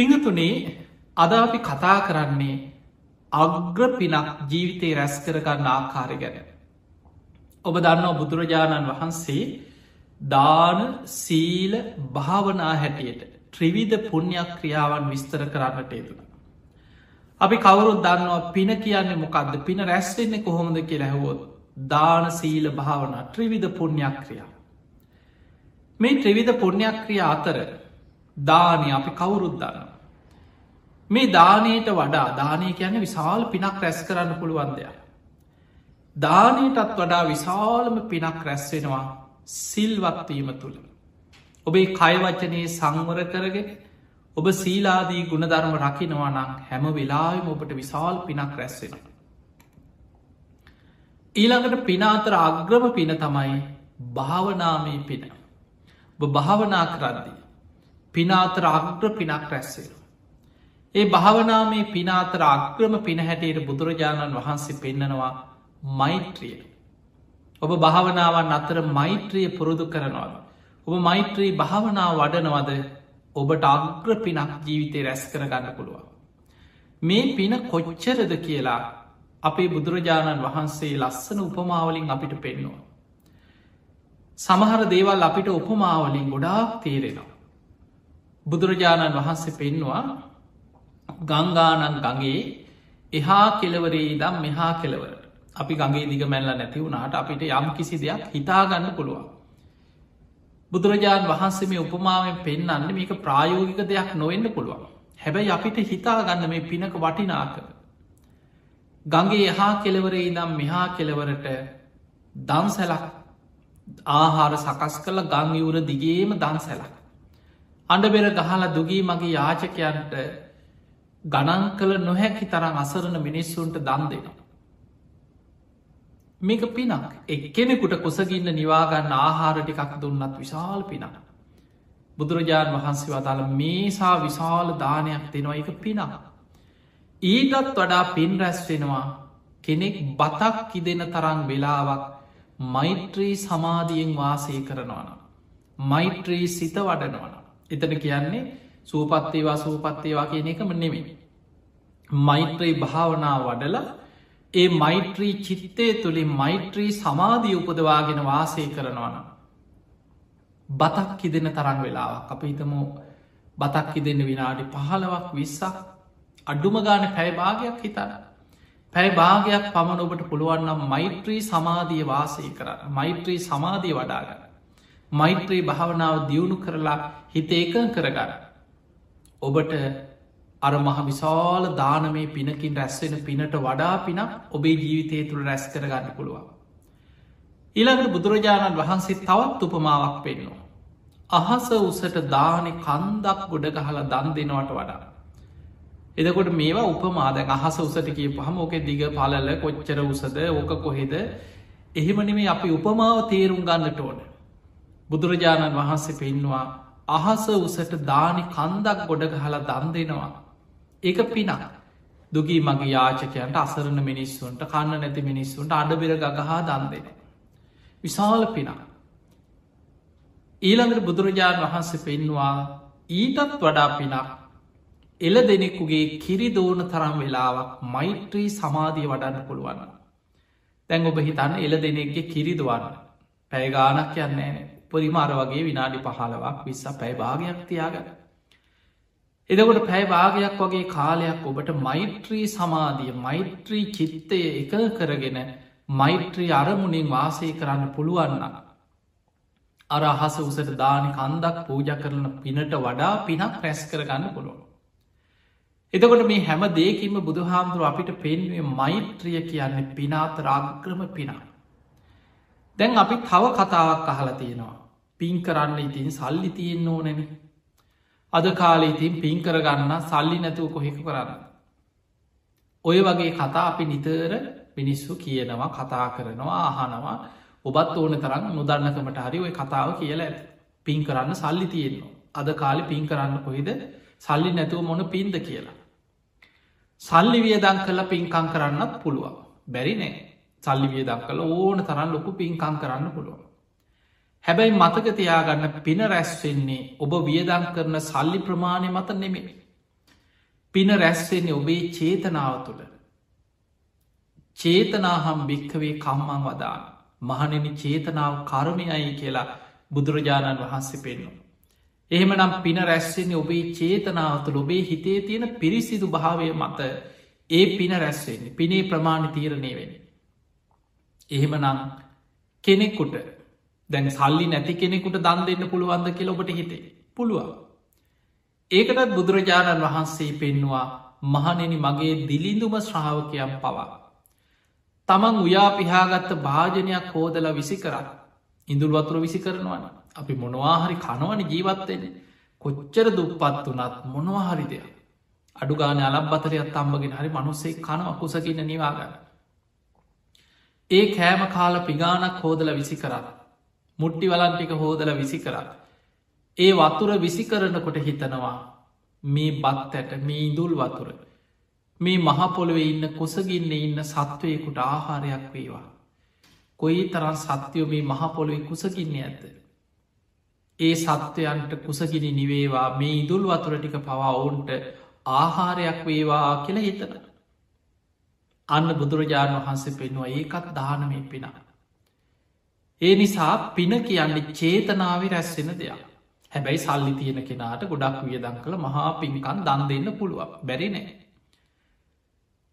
පිඟතුනේ අද අපි කතා කරන්නේ අග්‍ර පිනක් ජීවිතය රැස් කරගන්න ආකාරය ගැන. ඔබ දන්නවා බුදුරජාණන් වහන්සේ දාන සීල භාවනා හැටියට ත්‍රිවිධ පුුණ්ඥක් ක්‍රියාවන් විස්තර කරන්නට යෙතුන. අපි කවරුත් දන්නවා පින කියන්නේ මොකක්ද පින රැස්වෙන්නේ කොහොමද කිය ඇහවොත් දාන සීල භාවනා ත්‍රිවිධ පුුණ්ඥක් ක්‍රියා. මේ ත්‍රිවිධ පුුණ්ඥක් ක්‍රිය අතර දානය අපි කවුරුද්දන්න. මේ දානයට වඩා දානය කියන විශාල පිනක් රැස් කරන්න පුළුවන් දෙයක්. දානයටත් වඩා විශාලම පිනක් රැස්වෙනවා සිල්වත්වීම තුළ. ඔබේ කයවච්චනයේ සංවර කරගෙන ඔබ සීලාදී ගුණධර්ම රකිනවා නම් හැම වෙලාම ඔබට විශාල් පිනක් රැස්වෙන. ඊළඟට පිනාතර අග්‍රම පින තමයි භාවනාමී පින. භාවනා කරද්දී. පිනාතර අග්‍ර පිනක් රැස්වෙන. ඒ භාවනාමේ පිනාතර අක්‍රම පින හැටියට බුදුරජාණන් වහන්සේ පෙන්නනවා මෛත්‍රිය. ඔබ භාවනාවන් අතර මෛත්‍රිය පුරුදු කරනවාද. ඔබ මෛත්‍රී භාවනාව වඩනවද ඔබට අග්‍ර පිනක් ජීවිතය රැස් කරගන්න පුළුවන්. මේ පින කොච්චරද කියලා අපේ බුදුරජාණන් වහන්සේ ලස්සන උපමාවලින් අපිට පෙන්නවා. සමහර දේවල් අපිට උපමාවලින් ගොඩාක් තේරෙනවා. බුදුරජාණන් වහන්සේ පෙන්වා ගංගානන් ගගේ එහා කෙලවරේ දම් මෙහා කෙලවරට අපි ගගේ දිග මැල්ල නැති වුණට අපිට යම් කිසි දෙයක් හිතාගන්න පුළුවන්. බුදුරජාණන් වහන්සේ මේ උපමාවෙන් පෙන්න්න මේක ප්‍රායෝගික දෙයක් නොවෙන්න පුළුවන්. හැබැයි අපිට හිතාගන්න මේ පිනක වටිනාක. ගගේ එහා කෙලවරේ දම් මෙහා කෙලවරට දන්සැලක් ආහාර සකස් කළ ගංගිවුර දිගේම දන්සැලක්. අඩබෙර ගහලා දුගී මගේ යාචකයන්ට ගණන් කළ නොහැකි තරම් අසරණ මිනිස්සුන්ට දන් දෙනවා. මේක පිනක් එක්කෙනෙකුට කුසගින්න නිවාගන්න ආහාරටිකක් දුන්නත් විශාල් පිනක්. බුදුරජාණන් වහන්සේ වදාළ මේසා විශාල දානයක් දෙනවා එක පිනක්. ඊටත් වඩා පින් රැස්වෙනවා කෙනෙක් බතක් කිදෙන තරන් වෙලාවක් මෛත්‍රී සමාධියෙන් වාසය කරනවන. මෛත්‍රී සිත වඩනවන. එතන කියන්නේ සූපත්තේවා සූපත්තේවා කියන එකම නෙමෙයි. මෛත්‍රී භාවනා වඩලා ඒ මෛත්‍රී චිත්තය තුළින් මෛත්‍රී සමාධී උපදවාගෙන වාසය කරනවන. බතක් කිදෙන තරන් වෙලාවක් අප හිතමු බතක් කිදෙන්න විනාඩි පහලවක් විස්සක් අඩුම ගාන පැයිභාගයක් හිතන්න. පැයි භාගයක් පමණ ඔබට පුළුවන්නම් මෛත්‍රී සමාධිය වාසය කරන්න මෛත්‍රී සමාධී වඩාගන්න. මෛත්‍රී භාවනාව දියුණු කරලා හිත ඒක කරගන්න. ඔබට අර මහ විශාල දානමේ පිනකින් රැස්වෙන පිනට වඩා පිනක් ඔබේ ජීවිතය තුළ රැස් කරගන්න පුළුවන්. ඊළඟට බුදුරජාණන් වහන්සේ තවත් උපමාවක් පෙන්නවා. අහස උසට දානෙ කන්දක් ගොඩ ගහලා දන් දෙනවට වඩා. එදකොට මේවා උපමාද අහස උසට කිය පහම ඕක දිග පලල කොච්චර උසද ඕක කොහෙද එහෙමනිමේ අපි උපමාව තේරුම් ගන්නට ඕන. බුදුරජාණන් වහන්සේ පෙන්වා අහස උසට දානි කන්දක් ගොඩ ගහලා දන් දෙනවා. ඒක පිනක්. දුගී මගේ යාචකයන්ට අසරණ මිනිස්සුන්ට කන්න නැති මිනිස්සුන්ට අඩබෙර ගගහා දන් දෙන. විශාල පිනක්. ඊළඟට බුදුරජාණන් වහන්සේ පෙන්වා ඊටත් වඩා පිනක් එල දෙනෙකුගේ කිරි දෝන තරම් වෙලාවක් මෛත්‍රී සමාධිය වඩන්න පුළුවන්. තැන් ඔබ හිතන්න එල දෙනෙක්ගේ කිරිදවන්න පැයගානක් යන්නේ උපරිම අර වගේ විනාඩි පහලවක් විස්ස පැයි භාගයක් තියාගන්න. එදකොට පැයි භාගයක් වගේ කාලයක් ඔබට මෛත්‍රී සමාධිය මෛත්‍රී චිත්තය එක කරගෙන මෛත්‍රී අරමුණින් වාසය කරන්න පුළුවන්න. අර අහස උසට දානි කන්දක් පූජ කරන පිනට වඩා පිනක් රැස් කරගන්න පුළුවන්. එතකොට මේ හැම දේකින්ම බුදුහාමුදුරුව අපිට පෙන්වේ මෛත්‍රිය කියන්නේ පිනාත රාගක්‍රම පිනා. දැන් අපි තව කතාවක් අහලා තියෙනවා. පින් කරන්න ඉතින් සල්ලි තියෙන් ඕනැන. අද කාලෙ ඉතින් පින් කරගන්න සල්ලි නැතුව කොහෙක කරන්න. ඔය වගේ කතා අපි නිතර මිනිස්සු කියනවා කතා කරනවා අහනවා ඔබත් ඕන තරම් නොදන්නකමට හරි ඔය කතාව කියලා ඇත. පින් කරන්න සල්ලි තියෙන්නවා. අද කාලෙ පින් කරන්න කොහෙද සල්ලි නැතුව මොන පින්ද කියලා. සල්ලි වියදං කළ පින්කං කරන්නත් පුළුවන්. බැරි නෑ සල්ලි වියදක් කළ ඕන තරන් ලොකු පින්කං කරන්න පුළුවන්. හැබැයි මතක තියාගන්න පින රැස්වෙන්නේ ඔබ වියදන් කරන සල්ලි ප්‍රමාණය මත නෙමේ. පින රැස්වෙන්නේ ඔබේ චේතනාව තුළ චේතනාහම් භික්කවේ කම්මං වදාන මහනෙන චේතනාව කර්මයයි කියලා බුදුරජාණන් වහන්සේ පෙන්නවා. එහෙම නම් පින රැස්සෙන්නේ ඔබේ චේතනාවතු ඔබේ හිතේ තියෙන පිරිසිදු භාවය මත ඒ පින රැස්වෙන්නේ පිනේ ප්‍රමාණ තීරණය වෙන. එහෙම නම් කෙනෙක්කුට දැන් සල්ලි නැති කෙනෙකුට දන් දෙන්න පුළුවන්ද කියල ඔබට හිතේ. පුළුවන්. ඒකටත් බුදුරජාණන් වහන්සේ පෙන්වා මහනෙන මගේ දිලිඳුම ශ්‍රාවකයම් පවා. තමන් උයා පිහාගත්ත භාජනයක් හෝදල විසි කරන්න ඉඳුල් වතුර විසි කරනවන අපි මොනවාහරි කනවන ජීවත්වෙන කොච්චර දුප්පත් වනත් මොනවාහරි දෙයක්. අඩුගාන අලබ්බතරයක් තම්බගෙන හරි මනුස්සේ කන අකුසකින්න නිවාගන්න. ඒ කෑම කාල පිගානක් හෝදල විසි කරන්න මුට්ටි වලන්ටික හෝදල විසි කරන්න ඒ වතුර විසි කරනකොට හිතනවා මේ බත් ඇට මේ ඉඳුල් වතුර මේ මහපොළොවේ ඉන්න කුසගින්න ඉන්න සත්වයකුට ආහාරයක් වේවා කොයි තරන් සත්‍යයෝ මේ මහපොළොවේ කුසකින්නේ ඇත. ඒ සත්වයන්ට කුසගිනි නිවේවා මේ ඉදුල් වතුර ටික පවා ඔවුන්ට ආහාරයක් වේවා කියල හිතන. අන්න බුදුරජාණන් වහන්සේ පෙන්වා ඒකත් දානමය පිනා. ඒ නිසා පින කියන්නේ චේතනාව රැස්සෙන දෙයක්. හැබැයි සල්ලි තියෙන කෙනාට ගොඩක් වියදං කළ මහා පින්කන් දන් දෙන්න පුළුවන් බැරි නෑ.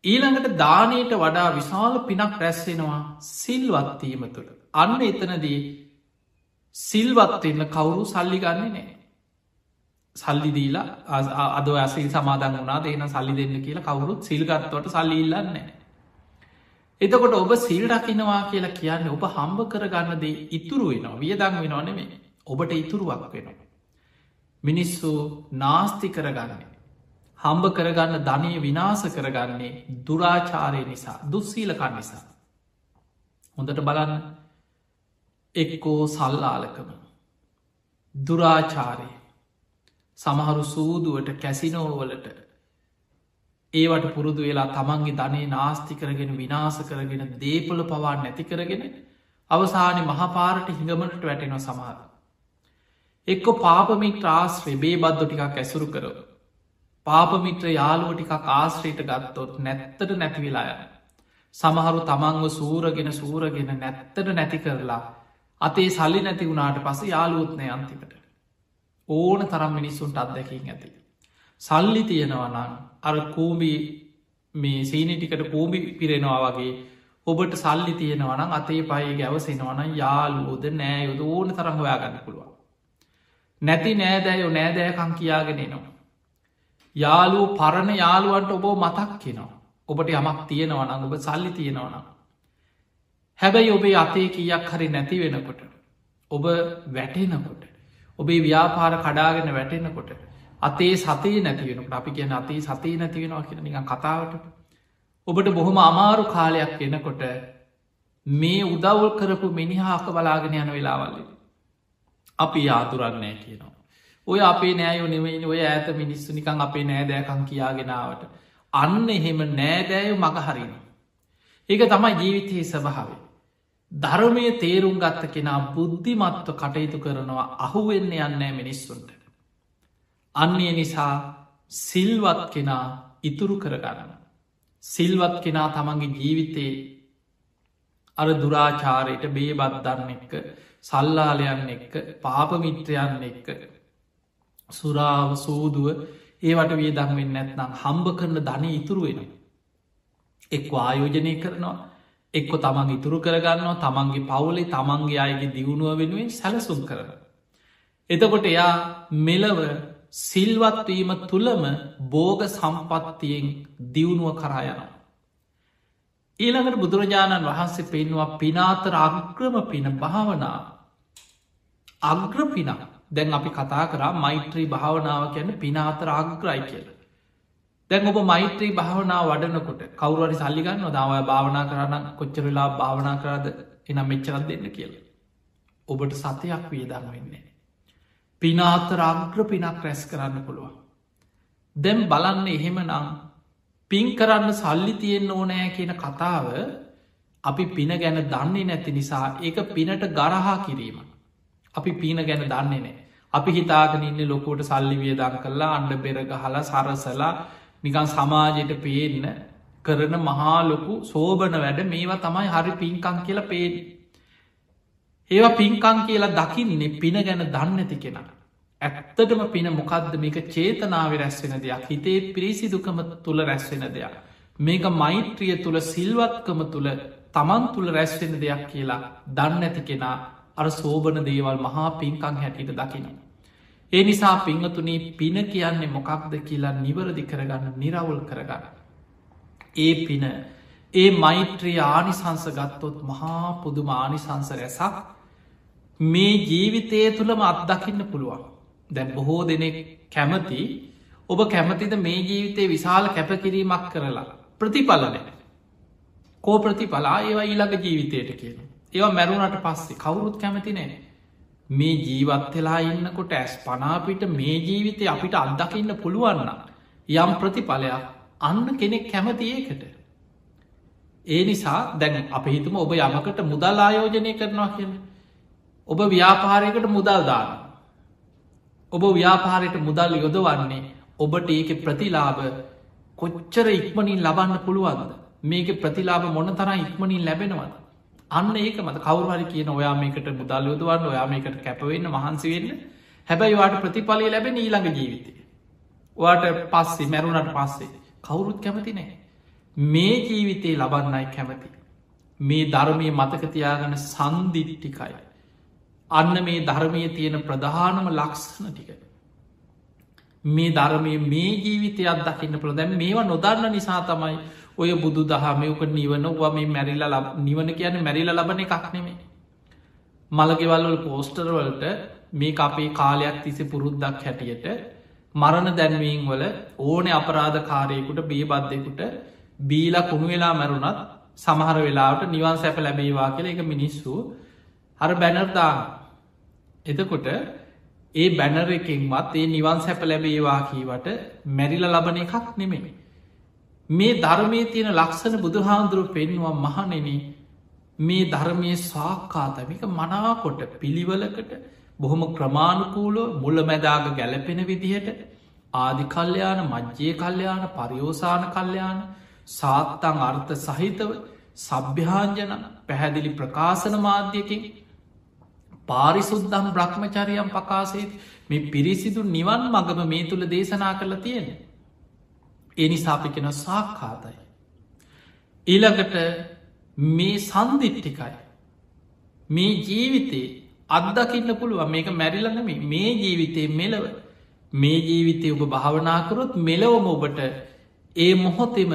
ඊළඟට දානයට වඩා විශාල පිනක් රැස්සෙනවා සිල්වත්වීම තුළ. අන්න එතනදී සිල්වත්වෙන්න කවුරු සල්ලි ගන්නේ නෑ. සල්ලි දීලා අද ඇසිල් සමාදන් වනා දේන සල්ලි දෙන්න කියලා කවුරුත් සිල්ගත්වට සල්ලි ඉල්ලන්නේ. එතකොට ඔබ සිල් රකිනවා කියලා කියන්නේ ඔබ හම්බ කරගන්න දේ ඉතුරු වෙනවා වියදං වෙනවා නෙමේ ඔබට ඉතුරුවක් වෙනවා. මිනිස්සු නාස්ති කරගන්නේ. හම්බ කරගන්න ධනය විනාස කරගන්නේ දුරාචාරය නිසා දුස්සීලකන් නිසා. හොඳට බලන්න එක්කෝ සල්ලාලකම දුරාචාරය සමහරු සූදුවට කැසිනෝවලට ඒවට පුරුදු වෙලා තමන්ගේ ධනේ නාස්ති කරගෙන විනාස කරගෙන දේපොල පවා නැති කරගෙන අවසානය මහපාරට හිඟමනට වැටෙන සමහර. එක්කො පාපමික් ට්‍රාස් වෙබේ බද්ධ ටිකක් ඇසුරු කරව පාපමිත්‍ර යාලුව ටිකක් ආශ්‍රයට ගත්තොත් නැත්තට නැතිවෙලාය. සමහරු තමන්ව සූරගෙන සූරගෙන නැත්තට නැති කරලා අතේ සල්ලි නැති වුණාට පස යාලුවත්නය අන්තිකට. ඕන තරම් මිනිස්සුන්ට අත්දැකින් ඇති. සල්ලි තියෙනවනම් අර කූමි මේ සීනිටිකට කූමි පිරෙනවා වගේ ඔබට සල්ලි තියෙනවනම් අතේ පයි ගැවසෙනවන යාලුවෝද නෑයුද ඕන තරම් හොයා ගන්න පුළුවන්. නැති නෑදෑයෝ නෑදෑකං කියාගෙන නවා. යාලූ පරණ යාළුවන්ට ඔබෝ මතක් කෙනවා. ඔබට යමක් තියෙනවන ඔබ සල්ලි තියෙනවනම්. හැබැයි ඔබේ අතේ කියක් හරි නැති වෙනකොට. ඔබ වැටෙනකොට. ඔබේ ව්‍යාපාර කඩාගෙන වැටෙනකොට. අතේ සතේ නැතිවෙන අපි කියන අතේ සතේ නැතිවෙනවා කියෙන නික කතාවට. ඔබට බොහොම අමාරු කාලයක් එනකොට මේ උදවල් කරපු මිනිහාක බලාගෙන යන වෙලාවල්ල. අපි යාතුරන්නේ කියනවා. ඔය අපේ නෑයෝ නෙමයි ඔය ඇත මිනිස්සු නිකං අපේ නෑදෑකං කියාගෙනාවට. අන්න එහෙම නෑදෑයු මගහරින. ඒක තමයි ජීවිතයේ සභාවේ. ධර්මය තේරුම් ගත්ත කෙනා බුද්ධිමත්ව කටයුතු කරනවා අහුවෙන්න යන්නෑ මිනිස්සුන්ට. අන්නේ නිසා සිල්වත් කෙනා ඉතුරු කරගන්න. සිල්වත් කෙනා තමන්ගේ ජීවිතයේ අර දුරාචාරයට බේබත් දන්න එක්ක සල්ලාලයන් එක්ක පාපමිත්‍රයන් එක්ක සුරාව සූදුව ඒවට වියදං වෙන්න නැත්නම් හම්බ කරන ධන ඉතුරු වෙන. එක් ආයෝජනය කරනවා එක්කො තමන් ඉතුරු කරගන්නවා තමන්ගේ පවුලේ තමන්ගේ අයගේ දියුණුව වෙනුවෙන් සැලසුම් කරන. එතකොට එයා මෙලව සිල්වත්වීම තුළම බෝග සම්පත්තියෙන් දියුණුව කරායනවා. ඊළඟට බුදුරජාණන් වහන්සේ පෙන්වා පිනාතර අග්‍රම පින භාවනා අග්‍ර පිනක් දැන් අපි කතා කරා මෛත්‍රී භාවනාව කියන්න පිනාතර ආග්‍රයි කියල. දැන් ඔබ මෛත්‍රී භාවනා වඩනකොට කවරුවරි සල්ලිගන්න දාවය භාවනා කරන්න කොච්චරලා භාවනා කරාද එනම් මෙච්චරත් දෙන්න කියල. ඔබට සතයක් වියදන්න වෙන්නේ. පිනාතර අග්‍ර පිනක් රැස් කරන්න පුළුවන්. දැම් බලන්න එහෙම නම් පින් කරන්න සල්ලි තියෙන්න්න ඕනෑ කියන කතාව අපි පින ගැන දන්නේ නැති නිසා ඒක පිනට ගරහා කිරීම. අපි පීන ගැන දන්නේ නෑ. අපි හිතාගෙන ඉන්න ලොකෝට සල්ලි වියදන් කරලා අන්ඩ බෙරග හලා සරසලා නිකන් සමාජයට පේන්න කරන මහා ලොකු සෝබන වැඩ මේවා තමයි හරි පින්කං කියල පේෙන්. ඒවා පින්කං කියලා දකින්නේ පින ගැන දන්නඇති කෙන. ඇත්තටම පින මොකක්ද මේක චේතනාව රැස්වෙන දෙයක් හිතේ පිරිසිදුකම තුළ රැස්වෙන දෙයක්. මේක මෛත්‍රිය තුළ සිල්වත්කම තුළ තමන් තුළ රැස්වෙන දෙයක් කියලා දන්න ඇති කෙනා අර සෝබන දේවල් මහා පින්කං හැටියට දකින. ඒ නිසා පිංහතුනී පින කියන්නේ මොකක්ද කියලා නිවරදි කරගන්න නිරවුල් කරගන්න. ඒ පින ඒ මෛත්‍රී ආනිසංස ගත්තොත් මහා පුදුම ආනිසංස රැසක් මේ ජීවිතය තුළම අත්දකින්න පුළුවන්. දැන් බොහෝ දෙනෙක් කැමති ඔබ කැමතිද මේ ජීවිතය විශාල කැපකිරීමක් කරලා? ප්‍රතිඵලනය කෝ ප්‍රතිඵලා? ඒවා ඊළඟ ජීවිතයට කියන ඒවා මැරුණට පස්සේ කවුරුත් කැමති නෑ මේ ජීවත් වෙලා ඉන්නකොට ඇස් පනාපිට මේ ජීවිතය අපිට අත්දකින්න පුළුවන්න යම් ප්‍රතිඵලයක් අන්න කෙනෙක් කැමති ඒකට. ඒ නිසා දැන් අප හිතුම ඔබ යමකට මුදල් ආයෝජනය කරනවා කියන ඔබ ව්‍යාපාරයකට මුදල් දාන ඔබ ව්‍යාපාරයට මුදල් යොදවන්නේ ඔබට ඒක ප්‍රතිලාභ කොච්චර ඉක්මනින් ලබන්න පුළුවන්ද? මේක ප්‍රතිලාභ මොන තරම් ඉක්මනින් ලැබෙනවද? අන්න ඒක මත කවරුහරි කියන ඔයා මේකට මුදල් යොදවන්න ඔයා මේකට කැපවෙන්න මහන්සි වෙන්න. හැබැයි වාට ප්‍රතිඵලය ලැබෙන ඊළඟ ජීවිතය වාට පස්සේ මැරුණට පස්සේ කවුරුත් කැමති නෑ මේ ජීවිතේ ලබන්නයි කැමති. මේ ධර්මය මතකතියාගන සන්දිිට්ටිකයි අන්න මේ ධර්මය තියෙන ප්‍රධානම ලක්ෂණ ටික. මේ ධර්මය මේ ජීවිතයක් දකින්න පුළ දැන් මේවා නොදන්න නිසා තමයි ඔය බුදු දහමයක නිවන වා මේ මැරිල ලබ නිවන කියන මැරිල ලබන එකක් නෙමේ මළගෙවල්වල පෝස්ටර්වලට මේ අපේ කාලයක් තිසි පුරුද්දක් හැටියට මරණ දැන්වීන් වල ඕන අපරාධ කාරයකුට බේබද්ධයකුට බීල කුණු වෙලා මැරුණත් සමහර වෙලාට නිවන් සැප ලැබේවා කියල එක මිනිස්සු හර බැනර්දාන එතකොට ඒ බැනර එකෙන්වත් ඒ නිවන් සැප ලැබේවා කීවට මැරිල ලබන එකක් නෙමෙමි මේ ධර්මය තියෙන ලක්ෂණ බුදුහාන්දුරුව පෙන්වා මහනෙන මේ ධර්මය සාක්කාතමික මනාකොට පිළිවලකට බොහොම ක්‍රමාණුකූලෝ මුල මැදාග ගැලපෙන විදිහට ආදි කල්්‍යයාන මජ්්‍යය කල්්‍යයාන පරියෝසාන කල්්‍යයාන සාත්තං අර්ථ සහිතව සභ්‍යාන්ජන පැහැදිලි ප්‍රකාශන මාධ්‍යකින් පාරිසුද්දම් බ්‍රහ්මචරියම් පකාසේත් මේ පිරිසිදු නිවන් මගම මේ තුළ දේශනා කරලා තියෙන. එනිසාපි කෙන සාක්කාතයි. ඊළඟට මේ සන්දිිට්ටිකයි. මේ ජීවිතේ අත්දකින්න පුළුව මේක මැරිලනම මේ ජීවිතේ මෙලව මේ ජීවිතය ඔබ භාවනාකරොත් මෙලවම ඔබට ඒ මොහොතෙම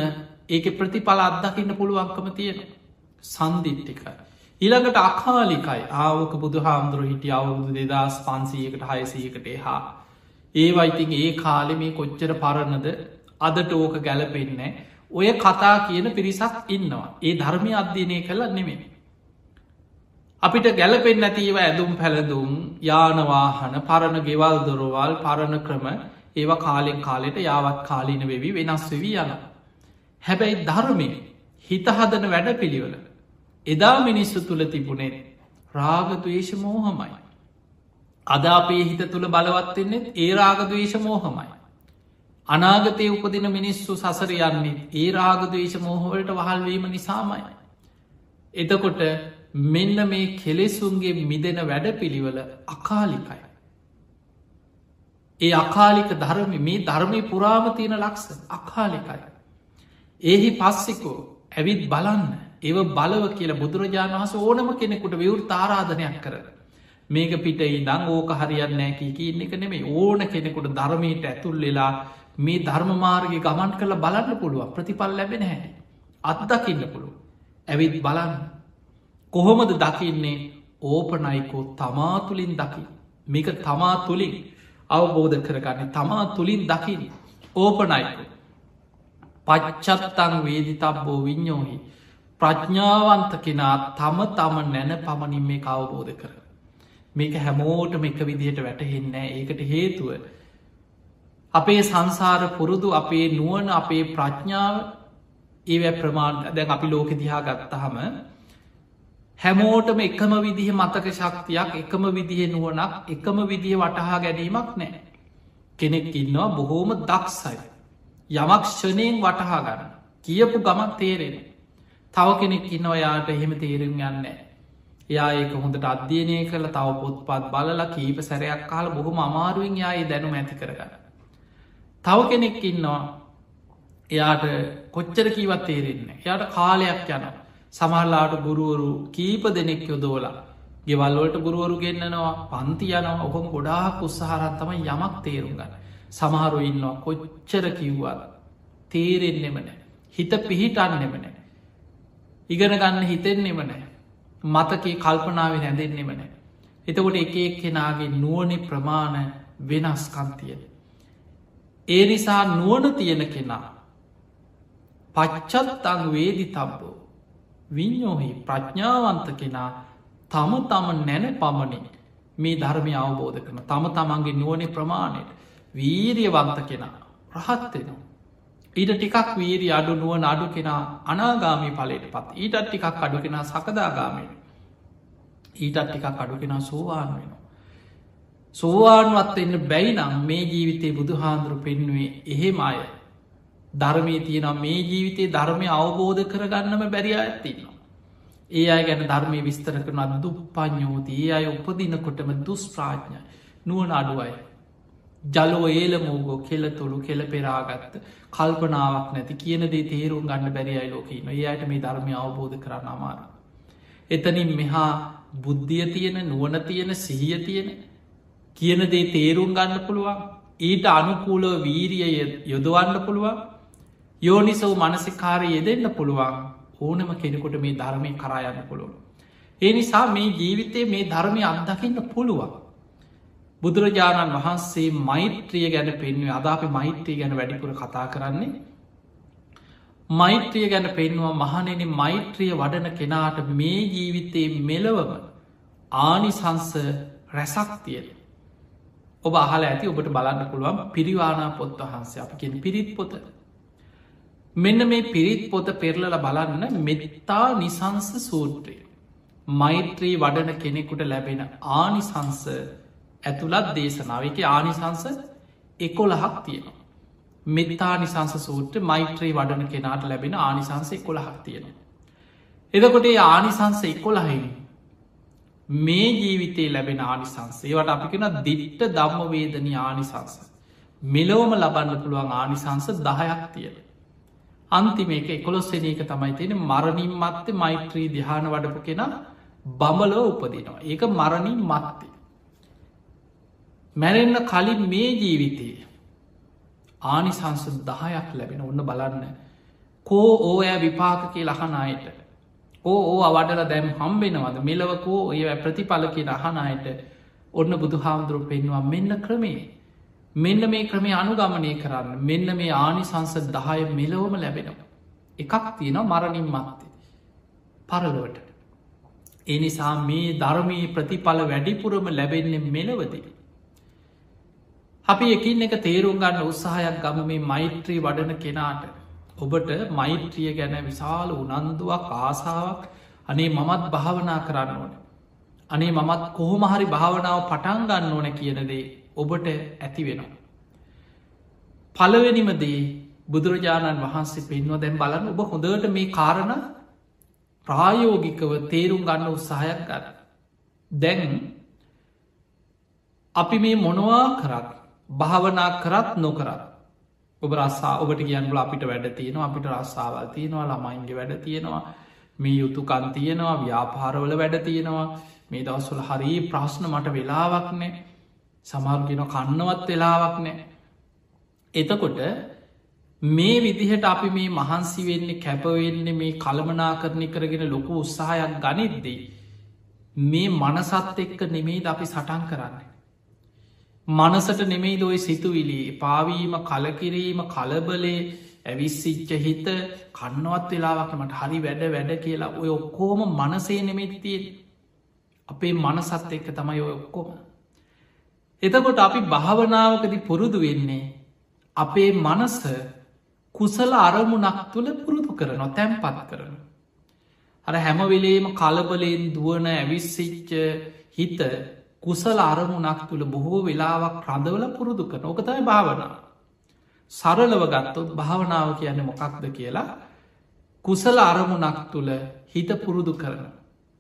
ඒක ප්‍රතිඵල අත්දකින්න පුළුවන්කම තියෙන සන්දිිට්ටිකයි. ඊළඟට අකාලිකයි. ආවක බුදු හාමුදුරු හිටිය. අවුරුදු දෙදස් පන්සීයකට හයසීකට හා ඒවයිතින් ඒ කාලෙ මේ කොච්චර පරණද අදට ඕක ගැලපෙන්නේ ඔය කතා කියන පිරිසක් ඉන්නවා. ඒ ධර්මය අධ්‍යනය කළ නෙමේ අපිට ගැලපෙන් නැතිව ඇදුම් පැළඳුම් යානවාහන පරණ ගෙවල් දොරවල් පරණ ක්‍රම ඒවා කාලෙන් කාලෙට යාවත් කාලීන වෙවි වෙනස් වෙවී යන හැබැයි ධර්මය හිතහදන වැඩ පිළිවල එදා මිනිස්සු තුළ තිබුණේ රාගදවේශ මෝහමයි. අද අපේ හිත තුළ බලවත්වෙන්නේ ඒ රාගදවේශ මෝහමයි. අනාගතය උපදින මිනිස්සු සසර යන්නේ ඒ රාගදවේශ මෝහවලට වහල්වීම නිසාමයි. එතකොට මෙන්න මේ කෙලෙසුන්ගේ මිදෙන වැඩ පිළිවල අකාලිකයි. ඒ අකාලික ධර්ම මේ ධර්මය පුරාම තියෙන ලක්ස අකාලිකයි. ඒහි පස්සිකෝ ඇවිත් බලන්න ඒව බලව කියලා බුදුරජාණන් වහස ඕනම කෙනෙකුට විවෘ තාරාධනයක් කර. මේක පිටයි දං ඕක හරියන්න නෑකි කියන්න එක නෙමේ ඕන කෙනෙකුට ධර්මයට ඇතුල් වෙලා මේ ධර්මමාර්ග ගමන් කළ බලන්න පුළුව ප්‍රතිපල් ලැබෙන හැ. අත්දකින්න පුළුව. ඇවිත් බලන්න. කොහොමද දකින්නේ ඕපනයිකෝ තමා තුළින් දකි. මේක තමා තුළින් අවබෝධ කරගන්න තමා තුළින් දකින. ඕපනයිකෝ. පච්චත්තං වේදි තබ්බෝ විඤ්ඥෝහි ප්‍රඥාවන්ත කෙනා තම තම නැන පමණින් මේ අවබෝධ කර. මේක හැමෝටම එක විදිහට වැටහෙන්නෑ ඒකට හේතුව. අපේ සංසාර පුරුදු අපේ නුවන අපේ ප්‍රඥාව ඒව ප්‍රමාණ දැන් අපි ලෝක දිහා ගත්තහම හැමෝටම එකම විදිහ මතක ශක්තියක් එකම විදිහ නුවනක් එකම විදිහ වටහා ගැනීමක් නෑ. කෙනෙක් ඉන්නවා බොහෝම දක්සයි. යමක් ෂණයෙන් වටහා ගන්න කියපු ගමක් තේරෙන තව කෙනෙක් ඉන්න ඔයාට එහෙම තේරුම් යන්න එයා ඒක හොඳට අධ්‍යයනය කළ තව පොත්පත් බලලා කීප සැරයක් කාල බොහොම අමාරුවෙන් යායේ දැනුම ඇති කරගන්න. තව කෙනෙක් ඉන්නවා එයාට කොච්චර කීවත් තේරෙන්න එයාට කාලයක් යන සමහල්ලාට ගුරුවරු කීප දෙනෙක් යොදෝලා ගෙවල්වලට ගුරුවරු ගෙන්න්නනවා පන්ති යනවා ඔහොම ගොඩාක් උත්සාහරන් තමයි යමක් තේරුම් ගන්න. සමහරු ඉන්නවා කොච්චර කිව්වාද තේරෙන්නෙමනෑ හිත පිහිටන්නෙමනෑ ඉගෙන ගන්න හිතෙන්නෙමනෑ මතකේ කල්පනාව හැඳෙන්නෙමනෑ එතකොට එක එක් කෙනාගේ නුවනි ප්‍රමාණ වෙනස්කන්තිය ඒ නිසා නුවන තියෙන කෙනා පච්චත් අං වේදි තබ්බෝ. විඤ්ඥෝහි ප්‍රඥාවන්ත කෙනා තම තම නැන පමණින් මේ ධර්මය අවබෝධ කරන තම තමන්ගේ නුවනේ ප්‍රමාණයට වීරියවන්ත කෙනා රහත්වෙනවා. ඊට ටිකක් වීරි අඩු නුවන අඩු කෙනා අනාගාමි පලට පත් ඊටත් ටිකක් අඩු කෙනා සකදාගාමෙන ඊටත් ටිකක් අඩු කෙනා සෝවාන් වෙනවා. සෝවාන්වත් එන්න බැයිනම් මේ ජීවිතේ බුදු හාන්දුරු පෙන්නුවේ එහෙම අය ධර්මය තියෙන මේ ජීවිතයේ ධර්මය අවබෝධ කරගන්නම බැරිිය ඇත්තින්නවා. ඒ අය ගැන ධර්මය විස්තර කරන දු පඥෝති ඒ අය උපදිනකොටම දුස්ප්‍රාඥ නුවන අඩුවයි. ජලෝ ඒල මූගෝ කෙල තුළු කෙල පෙරාගත්ත කල්පනාවක් නැති කියන දේ තේරුම් ගන්න බැරියි ලෝකීම ඒයට මේ ධර්මය අවබෝධ කරන්න අමාර. එතනින් මෙහා බුද්ධිය තියෙන නුවන තියෙන සිහිය තියෙන කියන දේ තේරුම් ගන්න පුළුවන් ඊට අනුකූලව වීරිය යොදවන්න පුළුවන් යෝනිසව මනසිකාරය යෙදෙන්න්න පුළුවන් ඕනම කෙනෙකුට මේ ධර්මය කරායන්න පුළුවන්. ඒ නිසා මේ ජීවිතේ මේ ධර්මය අත්දකින්න පුළුවන්. බුදුරජාණන් වහන්සේ මෛත්‍රිය ගැන පෙන්වේ අදාපි මෛත්‍රී ගැන වැඩිපුර කතා කරන්නේ මෛත්‍රිය ගැන පෙන්වා මහනෙන මෛත්‍රිය වඩන කෙනාට මේ ජීවිතයේ මෙලවම ආනිසංස රැසක් තියෙන. ඔබ අහල ඇති ඔබට බලන්න පුළුවන් පිරිවානා පොත් වහන්සේ අපිකින් පිරිත් පොත මෙන්න මේ පිරිත් පොත පෙරලල බලන්න මෙත්තා නිසංස සූත්‍රය. මෛත්‍රී වඩන කෙනෙකුට ලැබෙන ආනිසංස ඇතුළත් දේශනාව එක ආනිසංස එකොළහක් තියෙනවා. මෙත්තා නිසංස සූත්‍ර මෛත්‍රී වඩන කෙනාට ලැබෙන ආනිසංස එකොළහක් තියෙනවා. එදකොට ඒ ආනිසංස එකොළහෙන මේ ජීවිතේ ලැබෙන ආනිසංස ඒවට අපි කෙන දිට්ට දම්ම වේදනි ආනිසංස. මෙලෝම ලබන්න පුළුවන් ආනිසංස දහයක් තියෙන. අන්තිම එක එකොළොස්සෙන එක තමයි තියෙන මරණින් මත්තේ මෛත්‍රී දිහාන වඩපු කෙන බඹලෝ උපදිනවා. ඒක මරණින් මත්තේ. මැරෙන්න්න කලින් මේ ජීවිතයේ ආනිසංස දහයක් ලැබෙන ඔන්න බලන්න කෝ ඕය විපාකකේ ලහනයට ඕ ඕ අවඩල දැම් හම්බෙනවද මෙලවකෝ ඒ ප්‍රතිඵලකෙන අහනයට ඔන්න බුදු හාමුදුරුව පෙන්වා මෙන්න ක්‍රමේ මෙන්න මේ ක්‍රමේ අනුගමනය කරන්න මෙන්න මේ ආනිසංස දහය මෙලොවම ලැබෙනවා. එකක් තියෙනවා මරණින් මත්තේ. පරලුවට. එනිසා මේ ධර්මී ප්‍රතිඵල වැඩිපුරම ලැබෙන්නේ මෙලවදී. අපි එකින් එක තේරුම් ගන්න උත්සාහයක් ගම මේ මෛත්‍රී වඩන කෙනාට ඔබට මෛත්‍රිය ගැන විශාල උනන්දුවක් ආසාාවක් අනේ මමත් භාවනා කරන්න ඕන. අනේ මමත් කොහොමහරි භාවනාව පටන් ගන්න ඕන කියනදේ ඔබට ඇති වෙනවා. පලවෙනිමදේ බුදුරජාණන් වහන්සේ පෙන්ව දැන් බලන්න ඔබ හොඳට මේ කාරණ ප්‍රායෝගිකව තේරුම් ගන්න උත්සාහයක් ගන්න. දැන් අපි මේ මොනවා කරත් භාවනා කරත් නොකරත් ඔබ රස්සා ඔබට කියන්නල අපිට වැඩ තියෙනවා අපිට රස්සාාවල් තියෙනවා ළමයින්ගේ වැඩ තියෙනවා මේ යුතුකන් තියෙනවා ව්‍යාපාරවල වැඩ තියෙනවා මේ දවස්වල හරි ප්‍රශ්න මට වෙලාවක්නේ සමහරුගෙන කන්නවත් වෙලාවක් නෑ. එතකොට මේ විදිහට අපි මේ මහන්සි වෙන්නේ කැපවෙන්නේ මේ කළමනා කරණය කරගෙන ලොකු උත්සාහයක් ගනිද්දී. මේ මනසත් එක්ක නෙමෙයිද අපි සටන් කරන්නේ. මනසට නෙමෙයි දොයි සිතුවිලි? පාවීම කලකිරීම කලබලේ ඇවිස්සිච්ච හිත කන්නවත් වෙලාවක් මට හරි වැඩ වැඩ කියලා ඔය ඔක්කෝම මනසේ නෙමෙතිතිය අපේ මනසත් එක්ක තමයි ඔය ඔක්කොම. එතකොට අපි භාවනාවකදි පුරුදු වෙන්නේ අපේ මනස කුසල අරමුණක් තුළ පුරුදු කරනවා තැන්පත් කරන. අර හැමවෙලේම කලබලයෙන් දුවන ඇවිස්සිච්ච හිත කුසල අරමුණක් තුළ බොහෝ වෙලාවක් රඳවල පුරුදු කරන ඕකතයි භාවනා. සරලව ගත්තොත් භාවනාව කියන්න මොකක්ද කියලා කුසල අරමුණක් තුළ හිත පුරුදු කරන.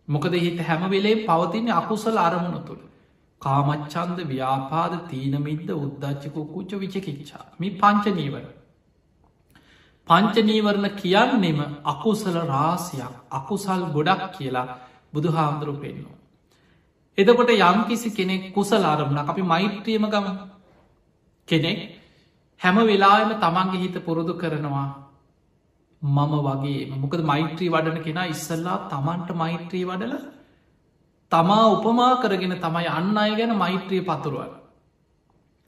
මොකද හිත හැම වෙලේ පවතින අකුසල අරමුණ තුළ. කාමච්චන්ද ව්‍යාපාද තීනමිද්ද උද්දච්චකු කුච්ච විචකිච්චා මි පංචනීවර. පංචනීවරණ කියන්නෙම අකුසල රාසියක් අකුසල් ගොඩක් කියලා බුදු හාමුදුරු පෙන්නවා. එදකොට යම්කිසි කෙනෙක් කුසල අරමුණ අපි මෛත්‍රියම ගම කෙනෙක් හැම වෙලාම තමන්ගේ හිත පුරුදු කරනවා මම වගේ මොකද මෛත්‍රී වඩන කෙනා ඉස්සල්ලා තමන්ට මෛත්‍රී වඩල තමා උපමා කරගෙන තමයි අන්න අය ගැන මෛත්‍රිය පතුරුවල.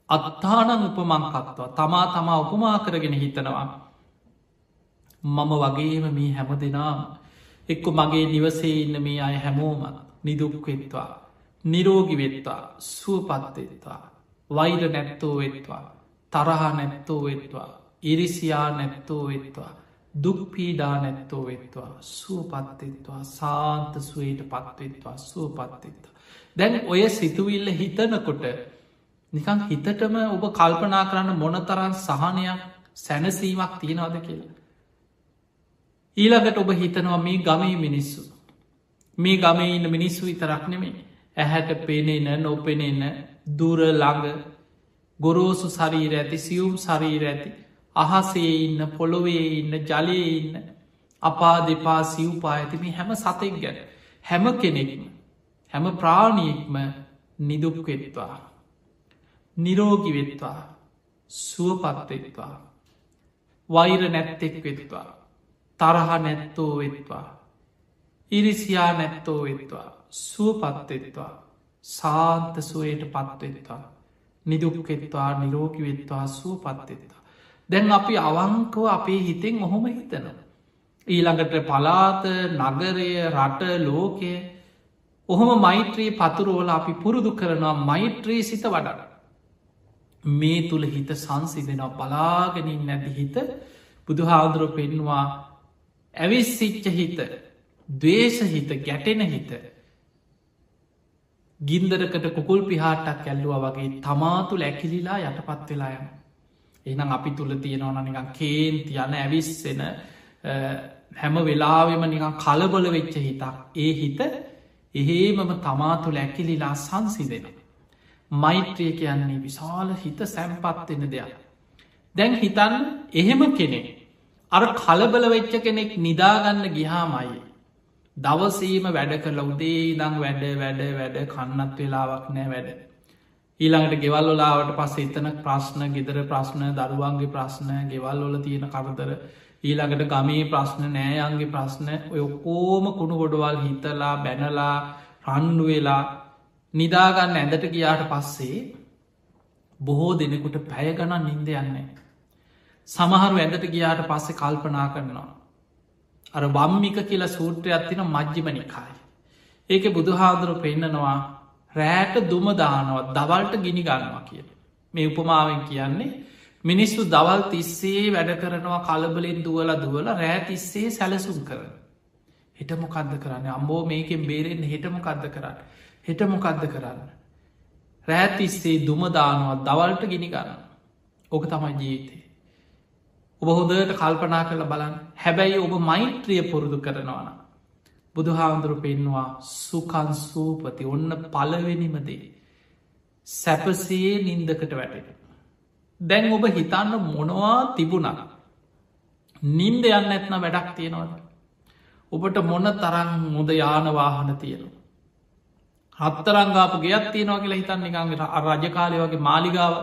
අත්තානං උපමංකත්වා තමා තමා උපමා කරගෙන හිතනවා. මම වගේම මේ හැම දෙනාම එක්ක මගේ නිවසේ ඉන්න මේ අය හැමෝමත් නිදුක්වෙත්වා නිරෝගි වෙත්වා සුවපත්වෙත්වා වෛර නැත්තෝ වෙත්වා තරහා නැත්තෝ වෙත්වා ඉරිසියා නැත්තෝ වෙත්වා දුක්පීඩා නැත්තෝ වෙත්වා සුවපත්තිත්වා සාන්ත සුවයට පත්වෙත්වා සුවපත්තිත්වා. දැන් ඔය සිතුවිල්ල හිතනකොට නිකං හිතටම ඔබ කල්පනා කරන්න මොනතරන් සහනයක් සැනසීමක් තියෙනවාද කියලා. ඊළඟට ඔබ හිතනවා මේ ගමේ මිනිස්සු. මේ ගමේ ඉන්න මිනිස්සු විතරක් නෙමේ ඇහැට පෙනෙන නොපෙනෙන දුර ළඟ ගොරෝසු ශරීර ඇති සියුම් ශරීර ඇති අහසේ ඉන්න පොළොවේ ඉන්න ජලයේ ඉන්න අපා දෙපා සිව්පා ඇතිමි හැම සතෙක් ගැන හැම කෙනෙක්ම හැම ප්‍රාණයෙක්ම නිදුක්වෙත්වා නිරෝගි වෙත්වා. සුවපත්වෙත්වා වෛර නැත්තෙක් වෙත්වා. තරහ නැත්තෝ වෙත්වා. ඉරිසියා නැත්තෝ වෙත්වා. සුවපත්වෙත්වා සාන්ත සුවයට පත්වෙත්වා නිදුක්වෙත්වා නිරෝගි වෙත්වා සුවපත්වෙත්වා දැන් අපි අවංකව අපේ හිතෙන් ඔහොම හිතන. ඊළඟට පලාත නගරය රට ලෝකය ඔහොම මෛත්‍රී පතුරුවල අපි පුරුදු කරනවා මෛත්‍රී සිත වඩන. මේ තුළ හිත සංසිදෙනවා බලාගෙනින් නැති හිත බුදුහාදුර පෙන්වා ඇවිස් සිච්ච හිත දවේශ හිත ගැටෙන හිත ගින්දරකට කුකුල් පිහාටක් ඇල්ලුව වගේ තමාතුළ ඇකිලිලා යටපත් වෙලා යන. එනම් අපි තුළ තියෙනවන නිකන් කේන්ති යන ඇවිස්සෙන හැම වෙලාවෙම නිකන් කලබල වෙච්ච හිතක් ඒ හිත එහෙමම තමා තුළ ඇකිලිලා සංසිදෙන. මෛත්‍රිය කියන්නේ විශාල හිත සැම්පත්වෙන දෙයක්. දැන් හිතන් එහෙම කෙනෙ. අර කලබල වෙච්ච කෙනෙක් නිදාගන්න ගිහාමයි. දවසීම වැඩ කළ උදේ ඉදං වැඩ වැඩ වැඩ කන්නත් වෙලාවක් නෑ වැඩ. ඊළඟට ගෙවල් ොලාවට පස්ස එතන ප්‍රශ්න ගෙදර ප්‍රශ්න දරුවන්ගේ ප්‍රශ්න ගෙවල් ොල තියෙන කරදර ඊළඟට ගමේ ප්‍රශ්න නෑයන්ගේ ප්‍රශ්න ඔය කෝම කුණු ගොඩවල් හිතලා බැනලා රන්ඩු වෙලා නිදාගන්න ඇඳට ගියාට පස්සේ බොහෝ දෙනෙකුට පැය ගණන් නින්ද යන්නේ. සමහරු ඇඳට ගියාට පස්සේ කල්පනා කරනවා. අර බම්මික කියලා සූත්‍රයක් තින මජ්ජිමනිකායි. ඒක බුදුහාදුරු පෙන්නනවා රෑට දුම දානවත් දවල්ට ගිනි ගන්නවා කිය. මේ උපමාවෙන් කියන්නේ මිනිස්සු දවල් තිස්සේ වැඩ කරනවා කලබලෙන් දුවල දුවල රෑ තිස්සේ සැලසුම් කරන. හිටමොකක්ද කරන්න අම්බෝ මේකෙන් බේරෙන් හිටමොකක්ද කරන්න. හිටමොකක්ද කරන්න. රෑතිස්සේ දුමදානුවත් දවල්ට ගිනි ගන්න. ඕක තමයි ජීවිතේ. ඔබ හොදට කල්පනා කළ බලන් හැබැයි ඔබ මෛත්‍රිය පුරුදු කරනවාන. බුදුහාමුදුරු පෙන්වා සුකන් සූපති ඔන්න පලවෙනිමදේ. සැපසේ නින්දකට වැටෙන. දැන් ඔබ හිතන්න මොනවා තිබුණන. නින්ද යන්න ඇත්න වැඩක් තියෙනවද. ඔබට මොන තරන් මුද යානවාහන තියෙනවා. හත්තරංගාපු ගෙයක් තියෙනවා කියලා හිතන්න නිකන්ගේ රජකාලය වගේ මාලිගාව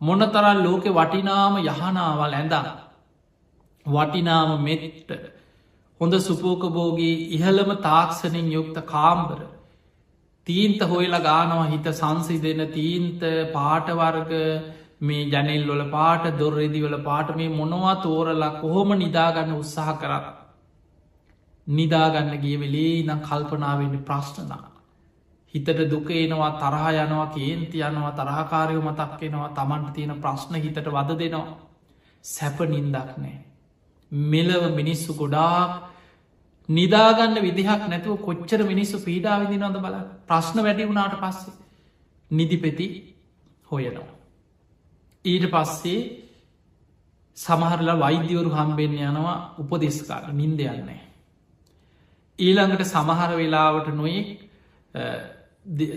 මොන තරල් ලෝකෙ වටිනාම යහනාවල් ඇඳන්න වටිනාම මෙට්ට. හොඳ සුපෝකබෝගේ ඉහළම තාක්ෂණින් යුක්ත කාම්බර. තීන්ත හොයලා ගානවා හිත සංසි දෙන තීන්ත පාටවර්ග මේ ජැනෙල් වල පාට දොර්රෙදිවල පාට මේ මොනවා තෝරලා කොහොම නිදාගන්න උත්සාහ කරක් නිදාගන්න ගිය වෙලේ නම් කල්පනාවෙන්න ප්‍රශ්නනා හිතට දුකේනවා තරහ යනවා කේන්ති යනවා තරහකාරයෝ මතක්කෙනවා තමන්ට තියෙන ප්‍රශ්න හිතට වද දෙනවා සැප නින්දක් නෑ මෙලව මිනිස්සු ගොඩාක් නිදාගන්න විදිහක් නැතුව කොච්චර මිනිස්සු පීඩා විදිනොද බල ප්‍රශ්න වැඩි වුණාට පස්සේ නිදිපෙති හොයනවා. ඊට පස්සේ සමහරලා වෛද්‍යවරු හම්බෙන් යනවා උපදෙස්කාට නින්ද යන්නේ. ඊළඟට සමහර වෙලාවට නොයෙක්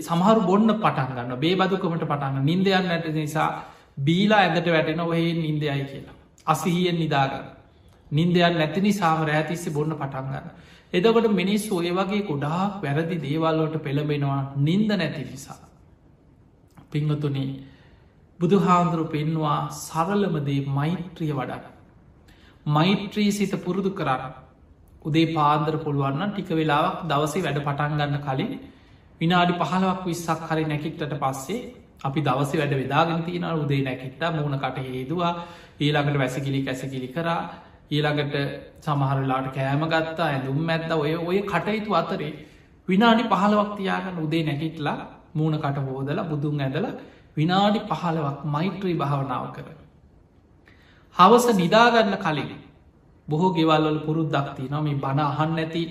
සමහරු බොන්න පටන් ගන්න බේබදුකමට පටන්න නින්දයන්න ඇට නිසා බීලා ඇඳට වැටෙන ඔහේ නින්දයයි කියලා. අසිහියෙන් නිදාගන්න. නින්දයන් නැති නිසාම රෑතිස්සේ බොන්න පටන්ගන්න. එදකොට මිනිස්සු ඔය වගේ ගොඩාක් වැරදි දේවල්ලෝට පෙළබෙනවා නින්ද නැති නිසා. පිංහතුනේ බුදුහාන්දුරු පෙන්වා සරලමදේ මෛත්‍රිය වඩන්න. මෛත්‍රී සිත පුරුදු කරන්න උදේ පාන්දර පුළුවන්න ටික වෙලාවක් දවසේ වැඩ පටන් ගන්න කලින් විනාඩි පහලවක් විස්සක් හරි නැකිටට පස්සේ අපි දවස වැඩ වෙදාගෙන තියෙන උදේ නැකිට මූුණ කට හේදවා ඊළඟට වැසකිලි කැසකිලි කරා ඊළඟට සමහරලාට කෑම ගත්තා ඇඳුම් ඇත්ද ඔය ඔය කටයුතු අතරේ විනාඩි පහලවක් තියාගන්න උදේ නැකිටලා මූුණ කට හෝදල බුදුන් ඇදල විනාඩි පහලවක් මෛත්‍රී භාවනාව කර. හවස නිදාගන්න කලින් බොහෝ ගෙවල්වල පුරුද්දක්ති නොම බණ අහන්න නැති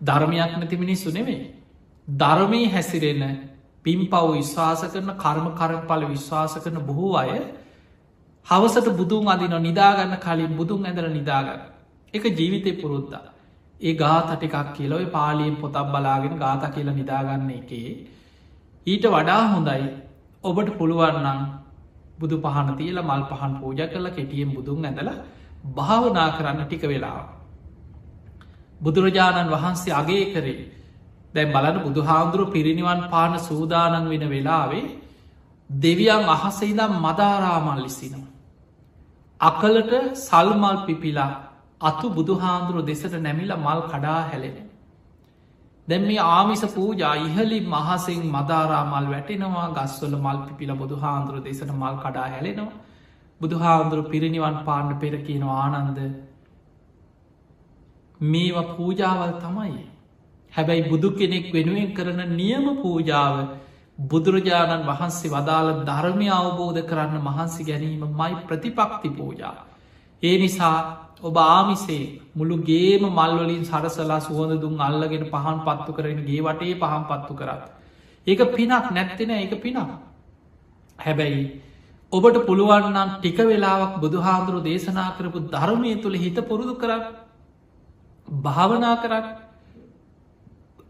ධර්මයක් නැති මිනිස්සු නෙවේ. ධර්මී හැසිරෙන පින් පව් විශ්වාස කරන කර්ම කරපල විශ්වාස කරන බොහෝ අය හවසට බුදුන් අදින නිදාගන්න කලින් බුදුන් ඇඳල නිදාගන්න. එක ජීවිතය පුරුද්දා. ඒ ගාතටිකක් කියලොයි පාලියෙන් පොතක් බලාගෙන ගාත කියල නිදාගන්න එකේ. ඊට වඩා හොඳයි ඔබට පුළුවන්නම් බුදු පහන තියල මල් පහන් පූජ කල කෙටියෙන් බුදුන් ඇඳල භාවනා කරන්න ටික වෙලා. බුදුරජාණන් වහන්සේ අගේ කරේ දැන් බලන බුදුහාමුදුරු පිරිනිවන් පාන සූදානන් වෙන වෙලාවේ දෙවියන් අහසයිදම් මදාරාමල් ලිසිනවා. අකලට සල්මල් පිපිලා අතු බුදුහාන්දුරුව දෙසට නැමිල මල් කඩා හැලෙන. දැම් මේ ආමිස පූජා ඉහලි මහසෙන් මදාරාමල් වැටෙනවා ගස්වල මල් පිපිල බුදුහාන්දුරුව දෙසට මල් කඩා හැලෙනවා. බුදුහාන්දුරු පිරිනිවන් පාණ්ඩ පෙර කියනවා ආනන්ද මේවා පූජාවල් තමයි. හැබැයි බුදු කෙනෙක් වෙනුවෙන් කරන නියම පූජාව බුදුරජාණන් වහන්සේ වදාළ ධර්මය අවබෝධ කරන්න මහන්සි ගැනීම මයි ප්‍රතිපක්ති පූජා. ඒ නිසා ඔබ ආමිසේ මුළු ගේම මල්වලින් සරසලා සුවඳ දුන් අල්ලගෙන පහන් පත්තු කරන ගේ වටේ පහන් පත්තු කරත්. ඒක පිනක් නැත්තෙන ඒක පිනක්. හැබැයි ඔබට පුළුවන්නම් ටික වෙලාවක් බුදුහාදුරු දේශනා කරපු ධර්මය තුළ හිත පුරුදු කරන්න භාවනා කරන්න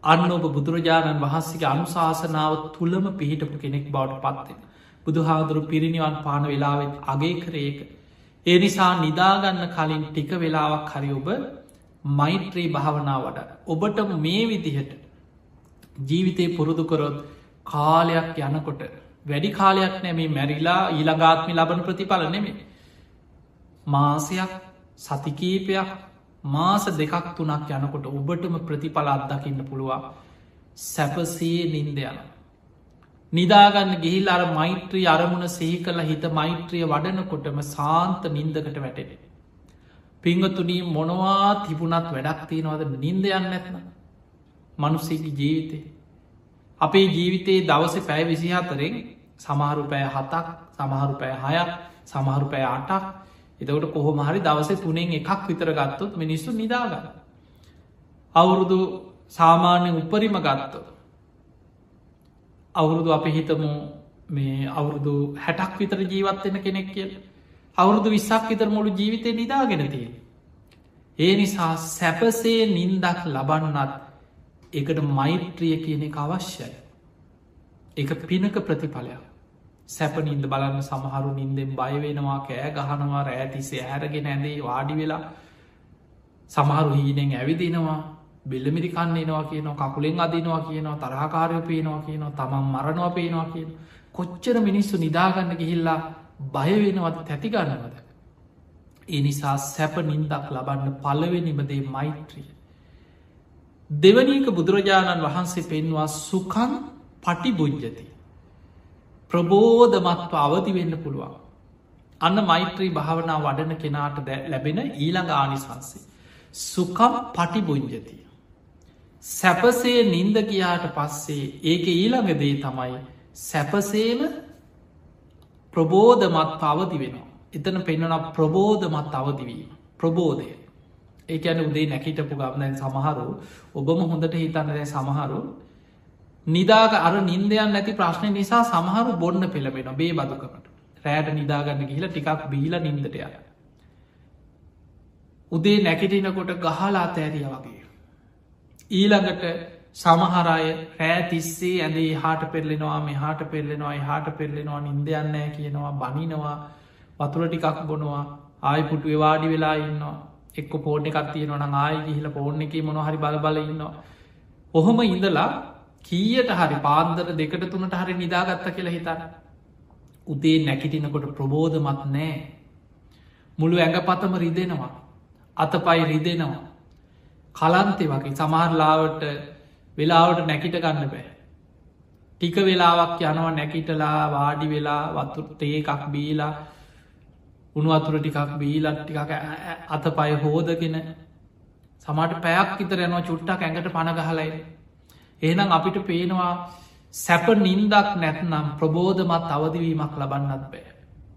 අන්න ඔබ බුදුරජාණන් වහන්සේගේ අනුශාසනාව තුළම පිහිටපු කෙනෙක් බවට පත්වෙන. බුදුහාදුරු පිරිනිවන් පාන වෙලාවෙත් අගේ කරේක. ඒ නිසා නිදාගන්න කලින් ටික වෙලාවක් හරි ඔබ මෛත්‍රී භාවනාවට ඔබට මේ විදිහට ජීවිතය පුරුදු කරොත් කාලයක් යනකොට වැඩි කාලයක් නැමේ මැරිලා ඊළඟාත්මි ලබන ප්‍රතිඵල නෙමේ. මාසයක් සතිකීපයක් මාස දෙකක් තුනක් යනකොට ඔබටම ප්‍රතිඵල අත්දකින්න පුළුවන් සැපසේ නින්දයන. නිදාගන්න ගිහිල් අර මෛත්‍රී අරමුණ සහි කළ හිත මෛත්‍රිය වඩනකොටම සාන්ත නින්දකට වැටෙන. පිංගතුනී මොනවා තිබුණත් වැඩක් තියෙනවද නින්දයන්න නැත්න. මනුස්සේකි ජීවිතේ. අපේ ජීවිතයේ දවස පැය විසිහතරෙන් සමහරු පෑ හතක් සමහරු පෑ හයක් සමහරු පෑ අටක් එතකට කොහොම හරි දවස තුනෙන් එකක් විතර ගත්තොත් මිනිස්සු නිදාගන්න. අවුරුදු සාමාන්‍ය උපරිම ගත්තො. අවුරුදු අපි හිතමු මේ අවුරුදු හැටක් විතර ජීවත්වෙන කෙනෙක් කියල අවුරුදු විස්සක් විතර මුළු ජීවිතය නිදාගෙන තියෙන. ඒ නිසා සැපසේ නින්දක් ලබන්නත් එකට මෛත්‍රිය කියන එක අවශ්‍යයි. එක පිනක ප්‍රතිඵලයක්. සැපනින්ද බලන්න සමහරු නින්දෙන් බයවෙනවා කෑ ගහනවා රෑතිසේ ඇරගෙන ඇදේ වාඩි වෙලා සමහරු හීනෙන් ඇවිදිනවා බෙල්ලමිරි කන්නේනවා කියන කකුලෙන් අදිනවා කියනවා තරහකාරය පේනවා කියනවා තමන් මරණවා පේනවා කියන කොච්චර මිනිස්සු නිදාගන්න ගිහිල්ලා බයවෙනවත් තැතිගන්නවද. ඒ නිසා සැප නින්දක් ලබන්න පලවෙනිමදේ මෛත්‍රිය. දෙවනීක බුදුරජාණන් වහන්සේ පෙන්වා සුකන් පටි බුද්ධති. ප්‍රබෝධමත්ව අවදි වෙන්න පුළුවන්. අන්න මෛත්‍රී භාවනා වඩන කෙනාට ලැබෙන ඊළඟ ආනිසන්සේ. සුකම් පටිබුංජතිය. සැපසේ නින්ද ගියාට පස්සේ ඒක ඊළඟදේ තමයි සැපසේම ප්‍රබෝධමත් අවදි වෙනවා. එතන පෙන්වන ප්‍රබෝධමත් අවදිවීම. ප්‍රබෝධය. ඒක ඇන උදේ නැකිටපු ගම්නැන් සමහරු ඔබම හොඳට හිතන්න දැ සමහරු නිදාග අර නින්දයන් නැති ප්‍රශ්නය නිසා සමහරු බොන්න පෙළබෙන බේ බදුකමට රෑට නිදාගන්න ගිහිල ටිකක් බීල නින්දටය උදේ නැකිටිනකොට ගහලා තෑරිය වගේ. ඊළඟට සමහරය රෑ තිස්සේ ඇදේ හාට පෙරලෙනවා මේ හාට පෙරලෙනවා හාට පෙරලෙනවා නින්දයන්නෑ කියනවා බනිනවා වතුර ටිකක් බොනවා ආය පුටුව වාඩි වෙලා ඉන්නවා. එක්ක පෝර්ණ එකක් තියෙනවන ආය ගිහිල පෝර්ණ එක මොනහරි බලබල ඉන්නවා. ඔහොම ඉඳලා කීයට හරි පාන්දර දෙකට තුනට හරි නිදාගත්ත කියලා හිතන්න උදේ නැකිටිනකොට ප්‍රබෝධමත් නෑ. මුළු ඇඟ පතම රිදෙනවා. අතපයි රිදෙනවා. කලන්තෙ වගේ සමහරලාවට වෙලාවට නැකිට ගන්න බෑ. ටික වෙලාවක් යනවා නැකිටලා වාඩි වෙලා වතුතේ එකක් බීලා උුණු අතුර ටිකක් බීලත් ටිකක් අතපය හෝදගෙන සමට පැයක් ඉතර යනවා චුට්ටක් ඇඟට පණගහලයි ඒනම් අපිට පේනවා සැප නින්දක් නැත්නම් ප්‍රබෝධමත් අවදිවීමක් ලබන්නත් බෑ.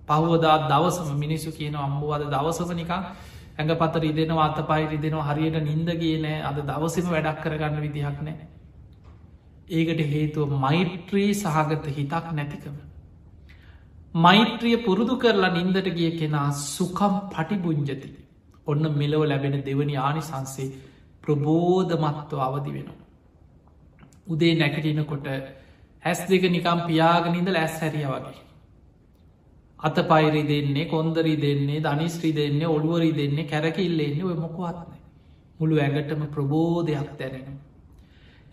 පහුවදා දවසම මිනිස්සු කියන අම්බුවද දවසමනිකා ඇඟ පත රිදෙනවා අත පයි රිදෙනවා හරියට නින්දගේ නෑ අද දවසම වැඩක් කරගන්න විදිහක් නෑ. ඒකට හේතුව මෛත්‍රී සහගත හිතක් නැතිකම. මෛත්‍රිය පුරුදු කරලා නින්දට ගිය කෙනා සුකම් පටිබුංජති. ඔන්න මෙලව ලැබෙන දෙවනි ආනිසන්සේ ප්‍රබෝධමත්ව අවදි වෙනවා. උදේ නැකටිනකොට ඇස් දෙක නිකම් පියාගනින්ද ලැස් හැරිය වගේ. අත පයිරි දෙන්නේ කොන්දරි දෙන්නේ ධනිස්ත්‍රී දෙන්නේ ඔළුවරි දෙන්නේ කැරකිල්ලෙන්නේ ඔය මොකවත්න මුළු ඇඟටම ප්‍රබෝධයක් දැනෙන.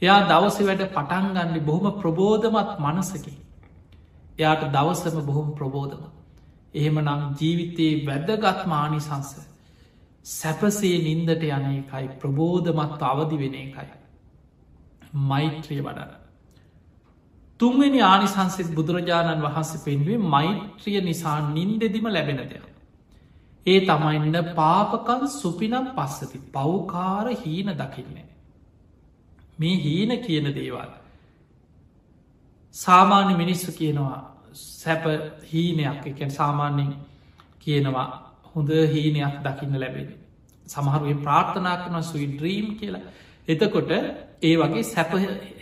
එයා දවස වැඩ පටන්ගන්නේ බොහොම ප්‍රබෝධමත් මනසකි. එයාට දවසම බොහොම ප්‍රබෝධම. එහෙම නම් ජීවිතයේ වැදගත් මානිසංස. සැපසේ නින්දට යන එකයි ප්‍රබෝධමත් අවදි වෙන එකයි. මෛත්‍රිය වඩන. තුන්වෙනි ආනිසංසෙත් බුදුරජාණන් වහන්සේ පෙන්වේ මෛත්‍රිය නිසා නින්දෙදිම ලැබෙන දෙයක්. ඒ තමයින්න පාපකල් සුපිනම් පස්සති පව්කාර හීන දකින්නේ. මේ හීන කියන දේවල්. සාමාන්‍ය මිනිස්සු කියනවා සැප හීනයක් එකැන් සාමාන්‍යෙන් කියනවා හොඳ හීනයක් දකින්න ලැබෙන. සමහරුවේ ප්‍රාර්ථනා කන සුයි ඩ්‍රීම් කියලා එතකොට ඒ වගේ සැප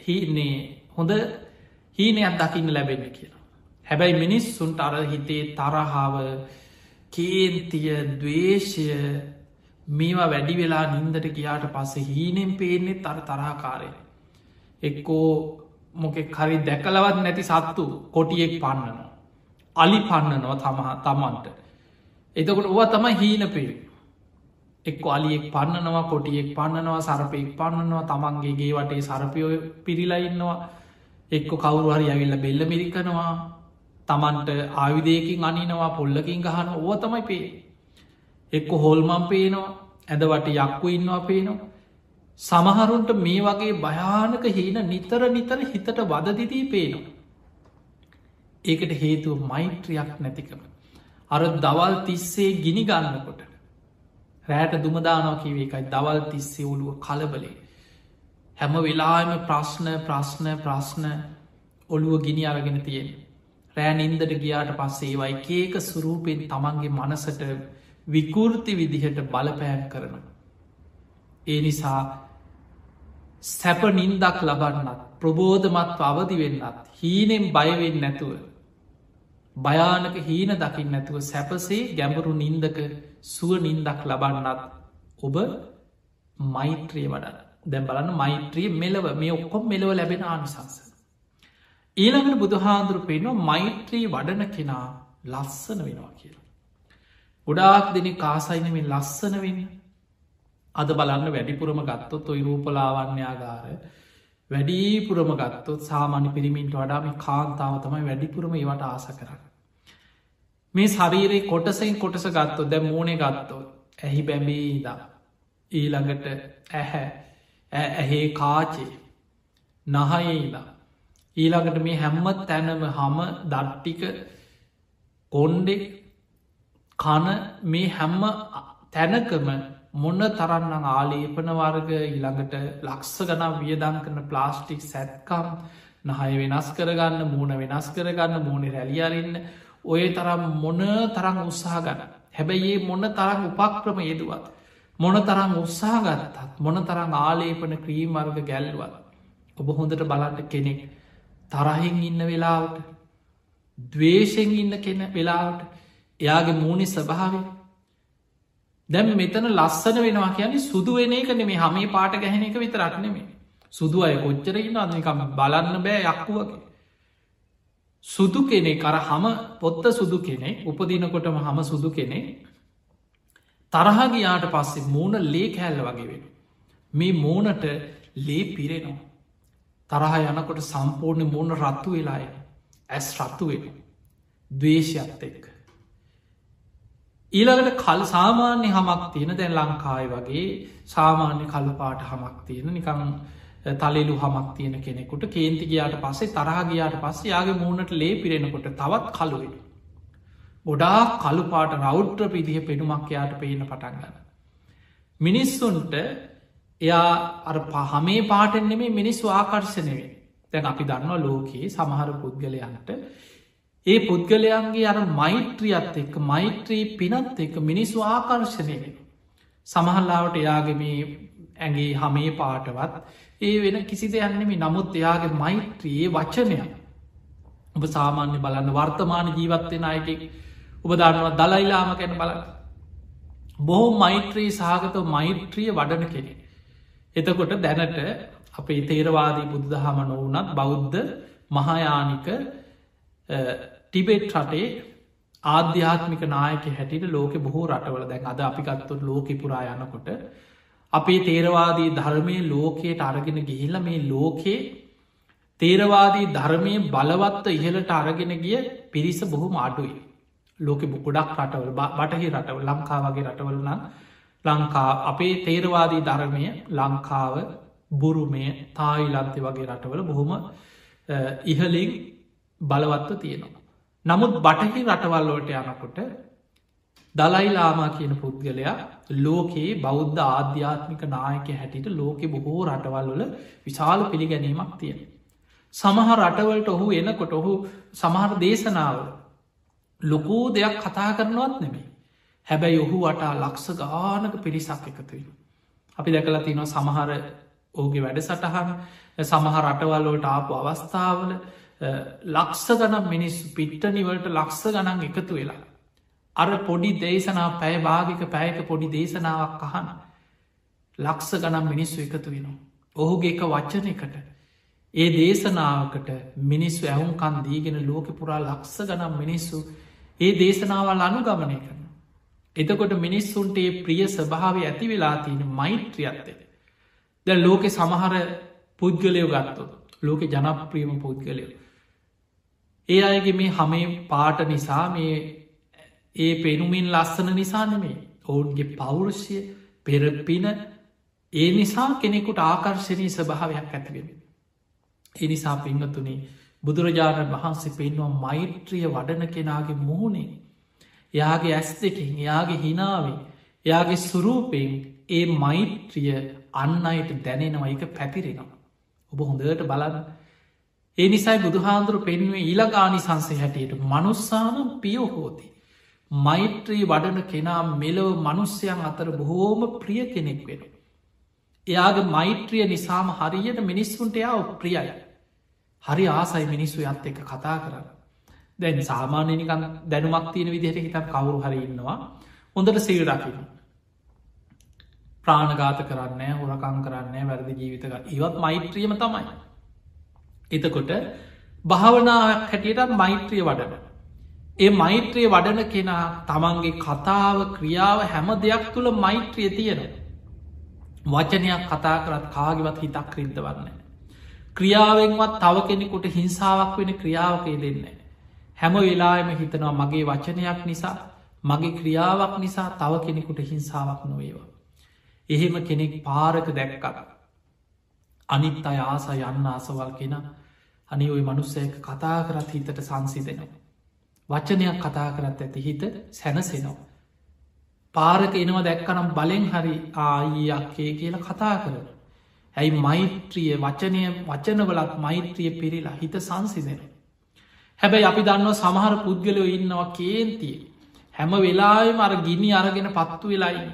හින්නේ හොඳ හීනයක් දකින්න ලැබෙන කියලා. හැබැයි මිනිස්සුන්ට අර හිතේ තරහාව කේන්තිය දවේශය මේවා වැඩි වෙලා නින්දට ගියාට පස්සේ හීනෙන් පේනෙ තර තරහාකාරය. එක්කෝ මොකෙක් හරි දැකලවත් නැති සත්තු කොටියෙක් පන්නනවා. අලි පන්නනවා තමහ තමන්ට. එතකොට ඔව තමයි හීන පේ. එක් අලියෙක් පන්නනවා කොටියෙක් පන්නනවා සරපයෙක් පන්නනවා තමන්ගේ ගේ වටේ සරපයෝ පිරිලයින්නවා එක්ක කවුරු හරි ඇවිල්ල බෙල්ල මිරිකනවා. තමන්ට ආවිදයකින් අනිනවා පොල්ලකින් ගහන ඕව තමයි පේ එක්ක හොල්මම් පේනවා ඇදවට යක්කු ඉන්නවා පේනවා. සමහරුන්ට මේ වගේ භයානක හීන නිතර නිතර හිතට වදදිදී පේනවා. ඒකට හේතුව මෛත්‍රියක් නැතිකම. අර දවල් තිස්සේ ගිනි ගන්නකොට රෑට දුමදානවා කිවේ එකයි දවල් තිස්සේ ඔළුව කලබලේ. හැම වෙලාම ප්‍රශ්න ප්‍රශ්න ප්‍රශ්න ඔළුව ගිනි අරගෙන තියෙන. රෑ ඉන්දට ගියාට පස්සේ ඒවයි කේක සුරූපෙන් තමන්ගේ මනසට විකෘති විදිහට බලපෑම් කරන. ඒ නිසා සැප නින්දක් ලබන්නත් ප්‍රබෝධමත් අවදි වෙන්නත් හීනෙන් බයවෙන් නැතුව භයානක හීන දකිින් නැතුව සැපසේ ගැඹුරු නින්දක සුව නින්දක් ලබන්නත් ඔබ මෛත්‍රිය වඩ දැම් බලන්න මෛත්‍රිය මෙලව මේ ඔක්කොම් මෙලව ලැබෙන ආනිසංස. ඊළඟට බුදුහාන්දුරු පෙනවා මෛත්‍රී වඩන කෙනා ලස්සන වෙනවා කියලා. ගොඩාක් දෙනෙ කාසයිනමින් ලස්සන වෙන්න අද බලන්න වැඩිපුරම ගත්තොත් ඔයි රූපලාවන්‍යාගාර වැඩිපුරම ගත්තොත් සාමාන්‍ය පිරිමින්ට වඩාම කාන්තාව තමයි වැඩිපුරම ඒවට ආස කරන්න. මේ ශරීරයේ කොටසයින් කොටස ගත්තො දැ මෝනෙ ගත්තෝ ඇහි බැබීදා ඊළඟට ඇහැ ඇහේ කාචේ නහයේදා ඊළඟට මේ හැම්මත් තැනම හම දට්ටික කොන්්ඩෙක් කන මේ හැම්ම තැනකම මොන්න තරන්න ආලේපන වර්ග ඉළඟට ලක්ස ගනම් වියදන් කරන ප්ලාස්ටික් සැත්කම් නහය වෙනස් කරගන්න මූුණ වෙනස් කරගන්න මූුණේ රැලියරන්න ඔය තරම් මොන තරම් උත්සාහ ගන්න හැබැයි ඒ මොන්න තරම් උපක්‍රම යෙදවත් මොන තරම් උත්සාහ ගත්තත් මොන තරම් ආලේපන ක්‍රීමර්ග ගැල්ලුවත් ඔබ හොඳට බලන්න කෙනෙක් තරහින් ඉන්න වෙලාවට දවේශයෙන් ඉන්න කෙන වෙලාවට එයාගේ මූුණි ස්වභාවය. දැම් මෙතන ලස්සන වෙනවා කියන්නේ සුදු වෙන එක නෙමේ හමේ පාට ගැහෙන එක විතරක් නෙමේ සුදු අය කොච්චර ඉන්න අදකම බලන්න බෑ යක්කු වගේ සුදු කෙනෙ කර හම පොත්ත සුදු කෙනෙ උපදිනකොටම හම සුදු කෙනෙ තරහගයාට පස්සේ මූුණ ලේ කැල්ල වගේ වෙන මේ මූනට ලේ පිරෙනවා. තරහ යනකොට සම්පූර්ණ මූුණ රත්තු වෙලාය ඇස් රත්තු වෙන දවේශයක්ත එක්ක. ඊළඟට කල් සාමාන්‍ය හමක් තියෙන දැන් ලංකායි වගේ සාමාන්‍ය කල්පාට හමක් තියෙන නිකං තලෙලු හමක් තියෙන කෙනෙකුට කේන්ති ගයාට පස්සේ තරහගයාට පස්සේ යාගේ මූුණට ලේ පිරෙනකොට තවත් කලුවෙන. ගොඩා කළුපාට රෞද්‍ර පිදිහ පෙනුමක් යාට පේන පටන්ගන්න. මිනිස්සුන්ට එයා අර පහමේ පාටෙන් නෙමේ මිනිස්සු ආකර්ශනවේ තැන් අපි දන්නවා ලෝකයේ සමහර පුද්ගලයන්ට ඒ පුද්ගලයන්ගේ අර මෛත්‍රියත් එක්ක මෛත්‍රී පිනත් එක මිනිස්සු ආකර්ශණය වෙන. සමහල්ලාවට එයාගේ මේ ඇගේ හමේ පාටවත් ඒ වෙන කිසි දෙයන්නෙම නමුත් එයාගේ මෛත්‍රයේ වචනය ඔබ සාමාන්‍ය බලන්න වර්තමාන ජීවත්වෙන අයකෙක් ඔබ දන්නවා දලයිලාම ගැන බලන්න. බොහෝ මෛත්‍රී සාගත මෛත්‍රිය වඩන කෙනෙ. එතකොට දැනට අපේ තේරවාදී බුද්ධහම නොවනත් බෞද්ධ මහායානික ටිබෙට් රටේ ආධ්‍යාත්මික නායක හැටිට ලෝක බොහෝ රටවල දැන් අද අපිකත්තුට ලෝක පුරා යනකොට අපේ තේරවාදී ධර්මය ලෝකයට අරගෙන ගිහිල්ල මේ ලෝකයේ තේරවාදී ධර්මය බලවත්ව ඉහලට අරගෙන ගිය පිරිස බොහොම අඩුයි ලෝක ගොඩක් රටවල බටහි රටව ලංකා වගේ රටවල නම් ලංකා අපේ තේරවාදී ධර්මය ලංකාව බුරුමය තායිලන්තය වගේ රටවල බොහොම ඉහලින් බලවත්ව තියෙනවා. නමුත් බටහි රටවල්ලෝට යනකොට දලයිලාමා කියන පුද්ගලයා ලෝකයේ බෞද්ධ ආධ්‍යාත්මික නායක හැටියට ලෝකෙ බොහෝ රටවල්වල විශාල පිළිගැනීමක් තියෙන. සමහ රටවලට ඔහු එනකොට ඔහු සමහර දේශනාවල ලොකෝ දෙයක් කතා කරනවත් නෙමේ. හැබැයි ඔහු වටා ලක්ෂ ගානක පිරිසක් එකතුයි. අපි දැකලා තිනවා සමහර ඕගේ වැඩ සටහන් සමහ රටවල්ලෝට ආපු අවස්ථාවල ලක්ෂ ගනම් මිනිස්සු පිට්ටනිවලට ලක්ෂ ගණන් එකතු වෙලා. අර පොඩි දේශනා පැය භාගික පැයක පොඩි දේශනාවක් අහන. ලක්ෂ ගනම් මිනිස්සු එකතු වෙනවා. ඔහුගේ එක වච්චන එකට. ඒ දේශනාවකට මිනිස්සු ඇවුන්කන් දීගෙන ලෝක පුරා ලක්ෂ ගනම් මිනිස්සු ඒ දේශනාවල් අනුගමනය කරන. එතකොට මිනිස්සුන්ට ඒ ප්‍රිය ස්භාව ඇති වෙලා තියෙන මෛත්‍රියත්තේ. ද ලෝකෙ සමහර පුද්ගලයෝ ගත්තොත් ලෝක ජනප්‍රියම පුද්ගලයෝ. ඒ අයගේ මේ හමේ පාට නිසා මේ ඒ පෙනුමින් ලස්සන නිසා නෙමේ ඔවුන්ගේ පෞරුෂය පෙරපින ඒ නිසා කෙනෙකුට ආකර්ශණී ස්භාවයක් ඇතිවෙන. එනිසා පිංහතුනේ බුදුරජාණන් වහන්සේ පෙන්වා මෛත්‍රිය වඩන කෙනාගේ මුහුණේ එයාගේ ඇස් දෙකින් එයාගේ හිනාවේ එයාගේ සුරූපයෙන් ඒ මෛත්‍රිය අන්න අයට දැනෙනවා එක පැතිරෙනවා. ඔබ හොඳට බලන්න ඒ නිසයි බුදුහාන්දුරු පෙන්වේ ඊළගානි සංසය හැටියට මනුස්සානම් පියෝහෝති. මෛත්‍රී වඩන කෙනා මෙලව මනුස්්‍යයන් අතර බොහෝම ප්‍රිය කෙනෙක් වෙන. එයාගේ මෛත්‍රිය නිසාම හරියට මිනිස්සුන්ට එයා ප්‍රියයි. හරි ආසයි මිනිස්සු යත් එක කතා කරන්න. දැන් සාමාන්‍යනිකන් දැනුමක් තියෙන විදිහට හිතන් කවුරු හරි ඉන්නවා හොඳට සේල් රකින්න. ප්‍රාණගාත කරන්න හොරකං කරන්න වැරදි ජීවිතක ඒවත් මෛත්‍රියම තමයි. එතකොට භාවනාවක් හැටියට මෛත්‍රිය වඩන. ඒ මෛත්‍රිය වඩන කෙනා තමන්ගේ කතාව ක්‍රියාව හැම දෙයක් තුළ මෛත්‍රිය තියෙන. වචනයක් කතා කරත් කාගවත් හිතක් රින්ද වන්න. ක්‍රියාවෙන්වත් තව කෙනෙකුට හිංසාවක් වෙන ක්‍රියාවකේ දෙන්නේ. හැම වෙලාම හිතනවා මගේ වචනයක් නිසා මගේ ක්‍රියාවක් නිසා තව කෙනෙකුට හිංසාවක් නොවේවා. එහෙම කෙනෙක් පාරක දැක්කක්. අනිත් අය ආස යන්න ආසවල් කෙන අනි ඔය මනුස්සයක කතා කරත් හිතට සංසිදෙනවා. වචනයක් කතා කරත් ඇති හිත සැනසෙනවා. පාරක එනවා දැක්කනම් බලෙන් හරි ආයක්කේ කියලා කතා කරන. ඇයි මෛත්‍රිය වචනය වචනවලත් මෛත්‍රිය පිරිලා හිත සංසිදෙන. හැබැයි අපි දන්න සමහර පුද්ගලයෝ ඉන්නවා කේන්තිය. හැම වෙලායි මර ගිනි අරගෙන පත්තු වෙලායි.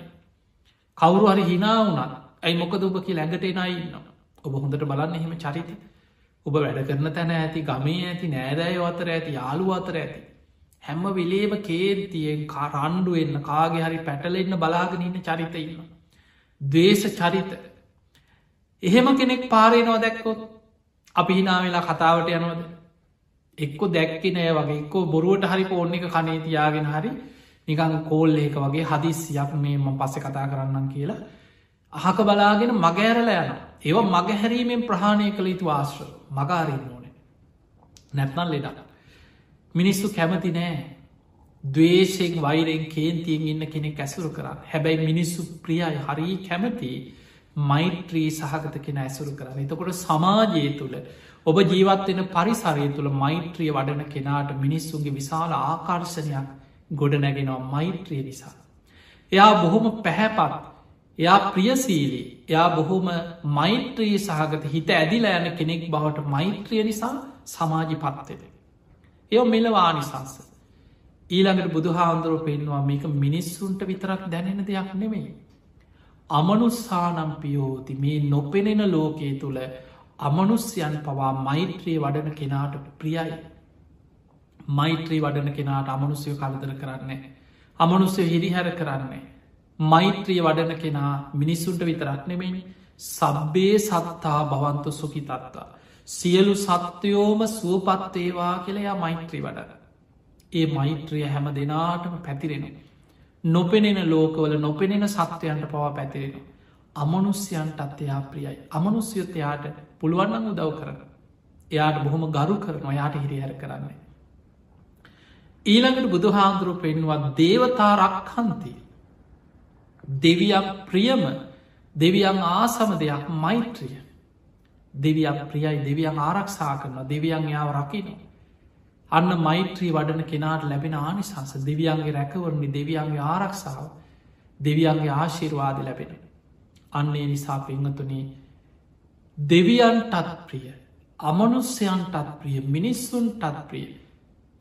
කවුරු හරි හිනා වුනත් ඇයි මොකද ඔබ කිය läඟට එනයි ඉන්නවා. ඔබ හොඳට බලන්න එහෙම චරිත ඔබ වැඩ කරන තැන ඇති ගමේ ඇති නෑදෑය අතර ඇති යාළු අතර ඇති. හැම්ම විලේම කේන්තියෙන් කාරණ්ඩු එන්න කාගේ හරි පැටලෙන්න බලාගෙන ඉන්න චරිත ඉන්න. දවේශ චරිත. එහෙම කෙනෙක් පාරයනවා දැක්කොත් අපි හිනා වෙලා කතාවට යනවද. එක්කො දැක්කි නෑ වගේ එක්කෝ බොරුවට හරි පෝර්ණ එක කනේ තියාගෙන හරි නිකං කෝල් ඒක වගේ හදිස්සියක් මේ ම පස්සෙ කතා කරන්නම් කියලා අහක බලාගෙන මගෑරල යන ඒව මගහැරීමෙන් ප්‍රහණය කළ යුතු ආශ්‍ර මගාරන්න ඕන නැත්නල් ලෙඩක් මිනිස්සු කැමති නෑ දවේශයෙන් වෛරෙන් කේන්තියෙන් ඉන්න කෙනෙක් ඇසුරු කරන්න හැබැයි මිනිස්සු ප්‍රියයි හරී කැමති මෛත්‍රී සහගත කෙන ඇසුරු කරන්න එතකොට සමාජය තුළ ඔබ ජීවත්වෙන පරිසරය තුළ මෛත්‍රිය වඩන කෙනාට මිනිස්සුන්ගේ විශාල ආකර්ශනයක් ගොඩ නැගෙනවා මෛත්‍රිය නිසා. එයා බොහොම පැහැපත් එයා ප්‍රියසීලී එයා බොහොම මෛත්‍රී සහගත හිත ඇදිල යන කෙනෙක් බවට මෛත්‍රිය නිසා සමාජි පත්තෙද. එය මෙලවානිසංස. ඊළඟට බුදුහාන්දුරුව පෙන්වා මේක මිනිස්සුන්ට විතරක් දැනෙන දෙයක් නෙමෙයි. අමනුස්සානම් පියෝති මේ නොපෙනෙන ලෝකයේ තුළ අමනුස්්‍යයන් පවා මෛත්‍රයේ වඩන කෙනාට ප්‍රියයි. මෛත්‍රී වඩන කෙනාට අමනුස්යෝ කලදර කරන්නේ. අමනුස්්‍යය හිරිහැර කරන්නේ. මෛත්‍රිය වඩන කෙනා මිනිස්සුන්ට විතරක් නෙමෙයි සබ්බේ සත්තා භවන්තු සුකි තත්තා. සියලු සත්‍යයෝම සුවපත්තේවා කියලයා මෛත්‍රී වඩන. ඒ මෛත්‍රිය හැම දෙනාටම පැතිරෙන. නොපෙනෙන ලෝකවල නොපෙනෙන සත්වයන්ට පවා පැතිරෙන. අමනුස්්‍යයන්ටත් එයා ප්‍රියයි. අමනුස්්‍යයතයාට පුළුවන්නන් උදව් කරන. එයාට බොහොම ගරු කරන ඔයාට හිරිහැර කරන්නේ. ඊළඟට බුදුහාන්දුරු පෙන්වත් දේවතා රක්හන්ති. දෙවියක් ප්‍රියම දෙවියන් ආසම දෙයක් මෛත්‍රිය. දෙවියක් ප්‍රියයි දෙවියන් ආරක්ෂා කරන දෙවියන් යාව රකින. අන්න මෛත්‍රී වඩන කෙනාට ලැබෙන ආනිසංස දෙවියන්ගේ රැකවරණි දෙවියන්ගේ ආරක්ෂාව දෙවියන්ගේ ආශිර්වාද ලැබෙන. අන්නේ නිසා පෙංහතුනේ දෙවියන්ටත් ප්‍රිය අමනුස්්‍යයන්ටත් ප්‍රිය මිනිස්සුන්ටත් ප්‍රිය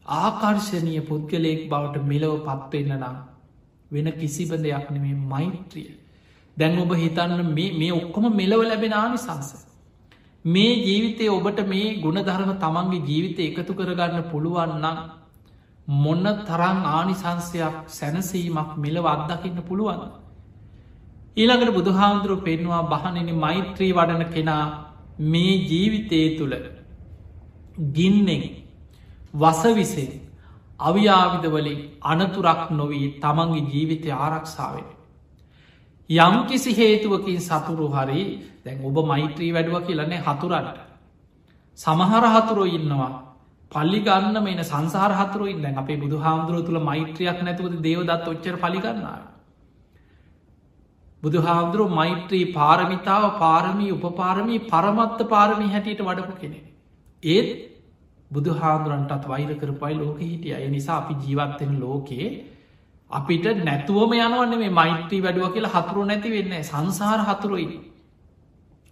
ආකර්ශණය පුද්ගලයෙක් බවට මෙලව පත්වෙන්න නම් වෙන කිසිබ දෙයක් නෙමේ මෛත්‍රිය දැන් ඔබ හිතන්න මේ ඔක්කොම මෙලව ලැබෙන ආනිසංස මේ ජීවිතය ඔබට මේ ගුණධර්ම තමන්ගේ ජීවිතය එකතු කරගන්න පුළුවන්නම් මොන්න තරං ආනිසංසයක් සැනසීමක් මෙලව අත්දකින්න පුළුවන් ඊළඟට බුදුහාමුදුරුව පෙන්වා බහනෙන මෛත්‍රී වඩන කෙනා මේ ජීවිතය තුළ ගින්නෙන් වසවිසේ අවියාවිදවලින් අනතුරක් නොවී තමන්ගේ ජීවිතය ආරක්ෂාවෙන. යම් කිසි හේතුවකින් සතුරු හරි දැන් ඔබ මෛත්‍රී වැඩුව කියලන්නේ හතුරට. සමහර හතුරෝ ඉන්නවා පල්ලි ගන්න මේන සංසාර හතුරුයින් දැන් අපේ බුදු හාමුදුරුව තුළ මෛත්‍රයක් නැතුවද දේවදත් ඔච්චර පලිගන්නාව. බුදු හාමුදුරුව මෛත්‍රී පාරමිතාව පාරමී උපපාරමී පරමත්ත පාරමී හැටියට වඩපු කෙනෙ. ඒත් බුදු හාමුදුරන්ටත් වෛර කරපයි ලෝක හිටිය අය නිසා අපි ජීවත්වෙන ලෝකයේ අපිට නැතුවම යනවන්න මේ මෛත්‍රී වැඩුව කියලා හතුරු නැති වෙන්න සංසාර හතුරුයි.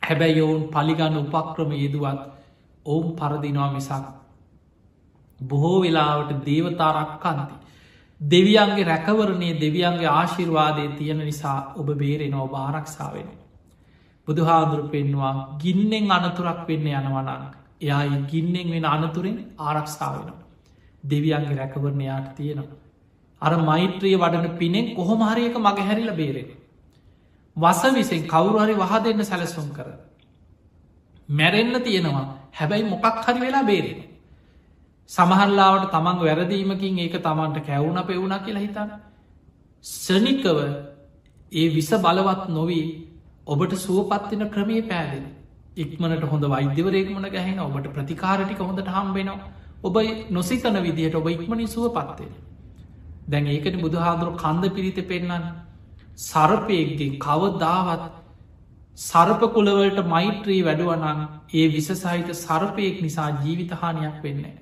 හැබැයි ඔවුන් පලිගන්න උපක්‍රම යෙදුවත් ඔවුන් පරදිනවා මිසක්. බොහෝ වෙලාවට දේවතාරක්කන්ති. දෙවියන්ගේ රැකවරණය දෙවියන්ගේ ආශිර්වාදය තියෙන නිසා ඔබ බේරෙන ඔබ ආරක්ෂාවෙන. බුදුහාදුරු පෙන්වා ගින්නෙන් අනතුරක් වෙන්න යනවනන් එයා ගින්නෙන් වෙන අනතුරෙන් ආරක්ෂාවෙන. දෙවියන්ගේ රැකවරණයාට තියෙනවා. අර මෛත්‍රිය වඩන පිනෙන් කොහොමහරයක මග හැරිල බේරෙන. වස විසෙන් කවුරුහරි වහ දෙන්න සැලසුම් කර. මැරෙන්න්න තියෙනවා හැබැයි මොකක් හරි වෙලා බේරෙන. සමහල්ලාවට තමන් වැරදීමකින් ඒක තමන්ට කැවුණ පෙවුණ කියලා හිතන්න. සනිකව ඒ විස බලවත් නොවී ඔබට සුවපත්තින ක්‍රමය පෑදෙන. ඉක්මනට හොඳ වෛද්‍යවරේක්මන ගැහෙන ඔබට ප්‍රතිකාරටික හොඳට හම්බෙනවා ඔබ නොසිතන විදිහට ඔබ ඉක්මනින් සුව පත්වෙන. දැන් ඒකට බුදුහාදුරු කන්ද පිරිත පෙන්න්න සරපයක්ගේ කවදාවත් සර්පකුලවලට මෛත්‍රී වැඩුවනන් ඒ විසසහිත සර්පයෙක් නිසා ජීවිතහානයක් වෙන්නේ.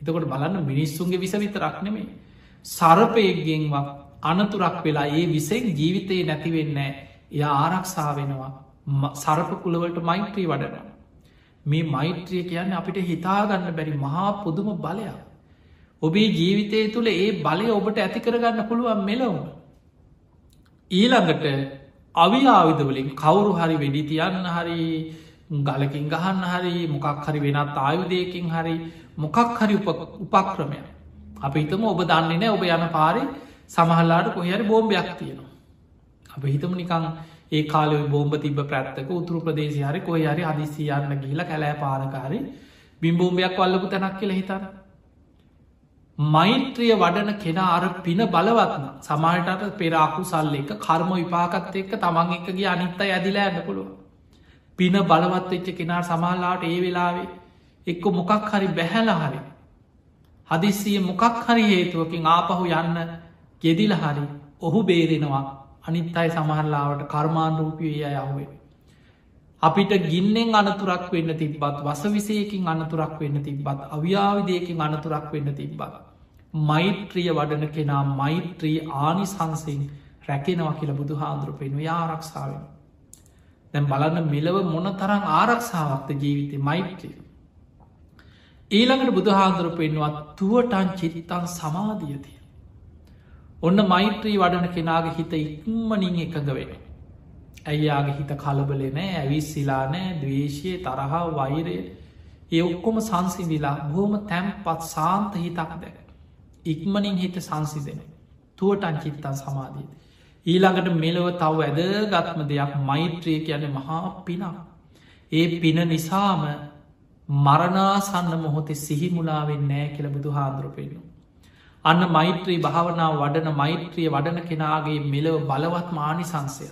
එතකොට බලන්න මිනිස්සුන්ගේ විස විතරක් නෙමේ සරපයක්ගෙන්වක් අනතුරක් වෙලා ඒ විසෙන් ජීවිතයේ නැතිවෙන්න එය ආරක්ෂා වෙනවා. සරපකුලවලට මෛත්‍රී වඩන මේ මෛත්‍රිය කියන්න අපිට හිතාගන්න බැරි මහා පුදුම බලයක්. ඔබේ ජීවිතය තුළ ඒ බලය ඔබට ඇති කරගන්න පුළුවන් මෙලවුම. ඊළඟට අවිආවිදවලින් කවුරු හරි වෙඩි තියන්න හරි ගලකින් ගහන්න හරි මොකක් හරි වෙනත් ආයුදයකින් හරි මොකක් හරි උපක්‍රමය අප හිතම ඔබ දන්නේ නෑ ඔබ යන පාරි සමහල්ලාට කොහරි බෝම්භයක් තියෙනවා. අප හිතම නිකං ඒ කාල බෝම්බ තිබ ප්‍රත්තක උතුරු ප්‍රදේශ හරි කොහ හරි හදිසි යන්න ගිහිල කැලෑ පාරකාරි බිම්බෝම්භයක් වල්ලපු තැනක් කියල හිතන්න. මෛත්‍රිය වඩන කෙනා අර පින බලවත්න සමාටට පෙරාකු සල්ල එක කර්ම විපාකත් එක්ක තමන් එකගේ අනිත්ත ඇදිලා ඇන්න පුළුව පින බලවත් වෙච්ච කෙනාට සමහල්ලාට ඒ වෙලාවේ එක්ක මොකක් හරි බැහැල හරි හදිස්සිය මොකක් හරි හේතුවකින් ආපහු යන්න ගෙදිල හරි ඔහු බේරෙනවා. අනිත් අයි සමහල්ලාවට කර්මාන් රූපිය යහුවේ අපිට ගින්නෙන් අනතුරක් වෙන්න තිබ්බත් වස විසයකින් අනතුරක් වෙන්න තිබ්බත් අව්‍යාවිදයකින් අනතුරක් වෙන්න තිබ්බත් මෛත්‍රිය වඩන කෙනා මෛත්‍රී ආනි සංසින් රැකෙනවා කියල බුදු හාන්දුරු පෙනු ආරක්ෂාවෙන දැම් බලන්න මෙලව මොන තරම් ආරක්ෂාවක්ත ජීවිතය මෛත්‍රිය? ඊළඟට බුදුහාදුර පෙන්වත් තුවටන් චිරිතන් සමාධියතිය. ඔන්න මෛත්‍රී වඩන කෙනාගේ හිත ඉක්මනින් එකඟ වෙන. ඇයියාගේ හිත කලබලෙ නෑ ඇවිස්සිලා නෑ දවේශය තරහා වෛරය ඒ ඔක්කොම සංසිවිලා බොහොම තැම්පත් සාන්ත හිතක් දැක. ඉක්මනින් හිත සංසිදෙන. තුවටන් චිත්තන් සමාධීද. ඊළඟට මෙලව තව ඇදගත්ම දෙයක් මෛත්‍රය කියන මහා පිනක්. ඒ පින නිසාම මරණාසන්න මොහොතේ සිහිමුලාවෙන් නෑ කියල බුදු හාන්දුරපෙන්නවා. අන්න මෛත්‍රී භාවනාව වඩන මෛත්‍රිය වඩන කෙනාගේ මෙලව බලවත් මානි සංසය.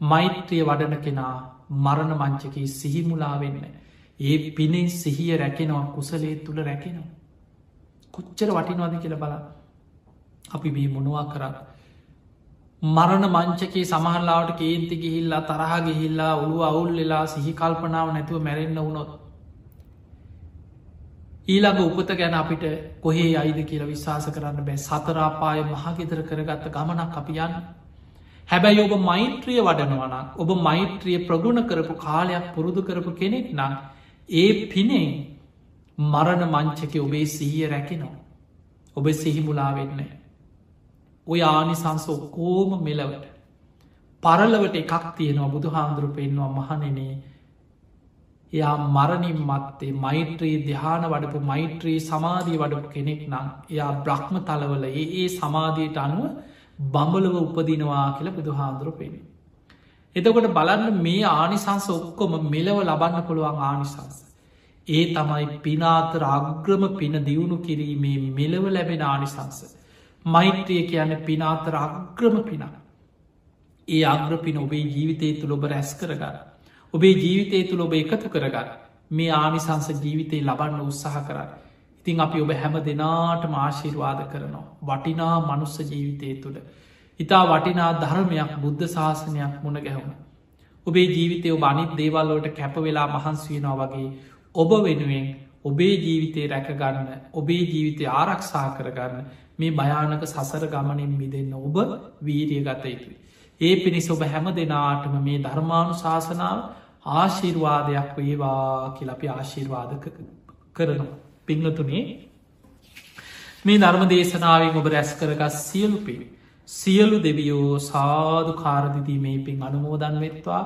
මෛත්‍රිය වඩන කෙනා මරණ මංචකී සිහිමුලාවෙන්න. ඒ පිනෙන් සිහිය රැකෙනවා කුසලේ තුළ රැකෙනවා. කොච්චර වටිනවාද කියල බල අපි මේ මොනවා කරන්න. මරණ මංචකේ සමහල්ලාවට කේන්ති ගිහිල්ලා තරහ ගිහිල්ලා ඔළු අවුල් වෙලා සිහි කල්පනාව නැතුව මැරෙන්න්න වුණොත් ඊළඟ උපත ගැන අපිට කොහේ අයිද කියල විශ්වාස කරන්න බෑ සතරාපාය මහගෙදර කරගත්ත ගමනක් අපියන්න. හැබැයි ඔබ මෛත්‍රිය වඩනවනක් ඔබ මෛත්‍රිය ප්‍රගුණ කරපු කාලයක් පුරුදු කරපු කෙනෙක් නම් ඒ පිනේ මරණ මංචක ඔබේ සිහිය රැකෙනවා. ඔබ සිහිමුලාවෙන්නේ. ඔය ආනිසංස ඔක්කෝම මෙලවට. පරලවට එකක් තියෙනවා බුදු හාමුදුරු පෙන්වා මහනනේ එයා මරණින් මත්තේ මෛත්‍රී දිහාන වඩපු මෛත්‍රී සමාධී වඩපු කෙනෙක් නම් එයා බ්‍රහ්ම තලවල ඒ ඒ සමාධයට අනුව බඹලව උපදිනවා කියල බුදු හාන්දුර පෙනෙ. එතකොට බලන්න මේ ආනිසංස ඔක්කොම මෙලව ලබන්න පුළුවන් ආනිසංස. ඒ තමයි පිනාතර අග්‍රම පින දියුණු කිරීමේ මෙලව ලැබෙන ආනිසංස. මෛත්‍රිය කියන පිනාතර අග්‍රම පිනක්. ඒ අග්‍රපින ඔබේ ජීවිතය තුළ ඔබ රැස් කරගන්න. ඔබේ ජීවිතය තුළ ඔබ එකතු කරගන්න මේ ආනිසංස ජීවිතය ලබන්න උත්සාහ කරන්න. ඉතිං අපි ඔබ හැම දෙනාට මාශීර්වාද කරනවා. වටිනා මනුස්ස ජීවිතය තුළ. ඉතා වටිනා ධර්මයක් බුද්ධ ශාසනයක් මුණ ගැහුණ. ඔබේ ජීවිතය ඔබ අනිත් දේවල්ලෝට කැපවෙලා මහන්සුවෙනවා වගේ ඔබ වෙනුවෙන් ඔබේ ජීවිතය රැකගන්න ඔබේ ජීවිතය ආරක්ෂා කරගන්න මේ භයානක සසර ගමනින් මිදන්න ඔබ වීරිය ගත යුතුයි. ඒ පිණිස ඔබ හැම දෙනාටම මේ ධර්මාණු ශාසනාව ආශිර්වාදයක් වේවා කියලපි ආශිර්වාද කරනවා. පිංහතුනේ මේ ධර්ම දේශනාවෙන් ඔබ රැස් කරගත් සියලු පිරි. සියලු දෙවියෝ සාධු කාරදිදී මේ පින් අනුමෝදන් වෙත්වා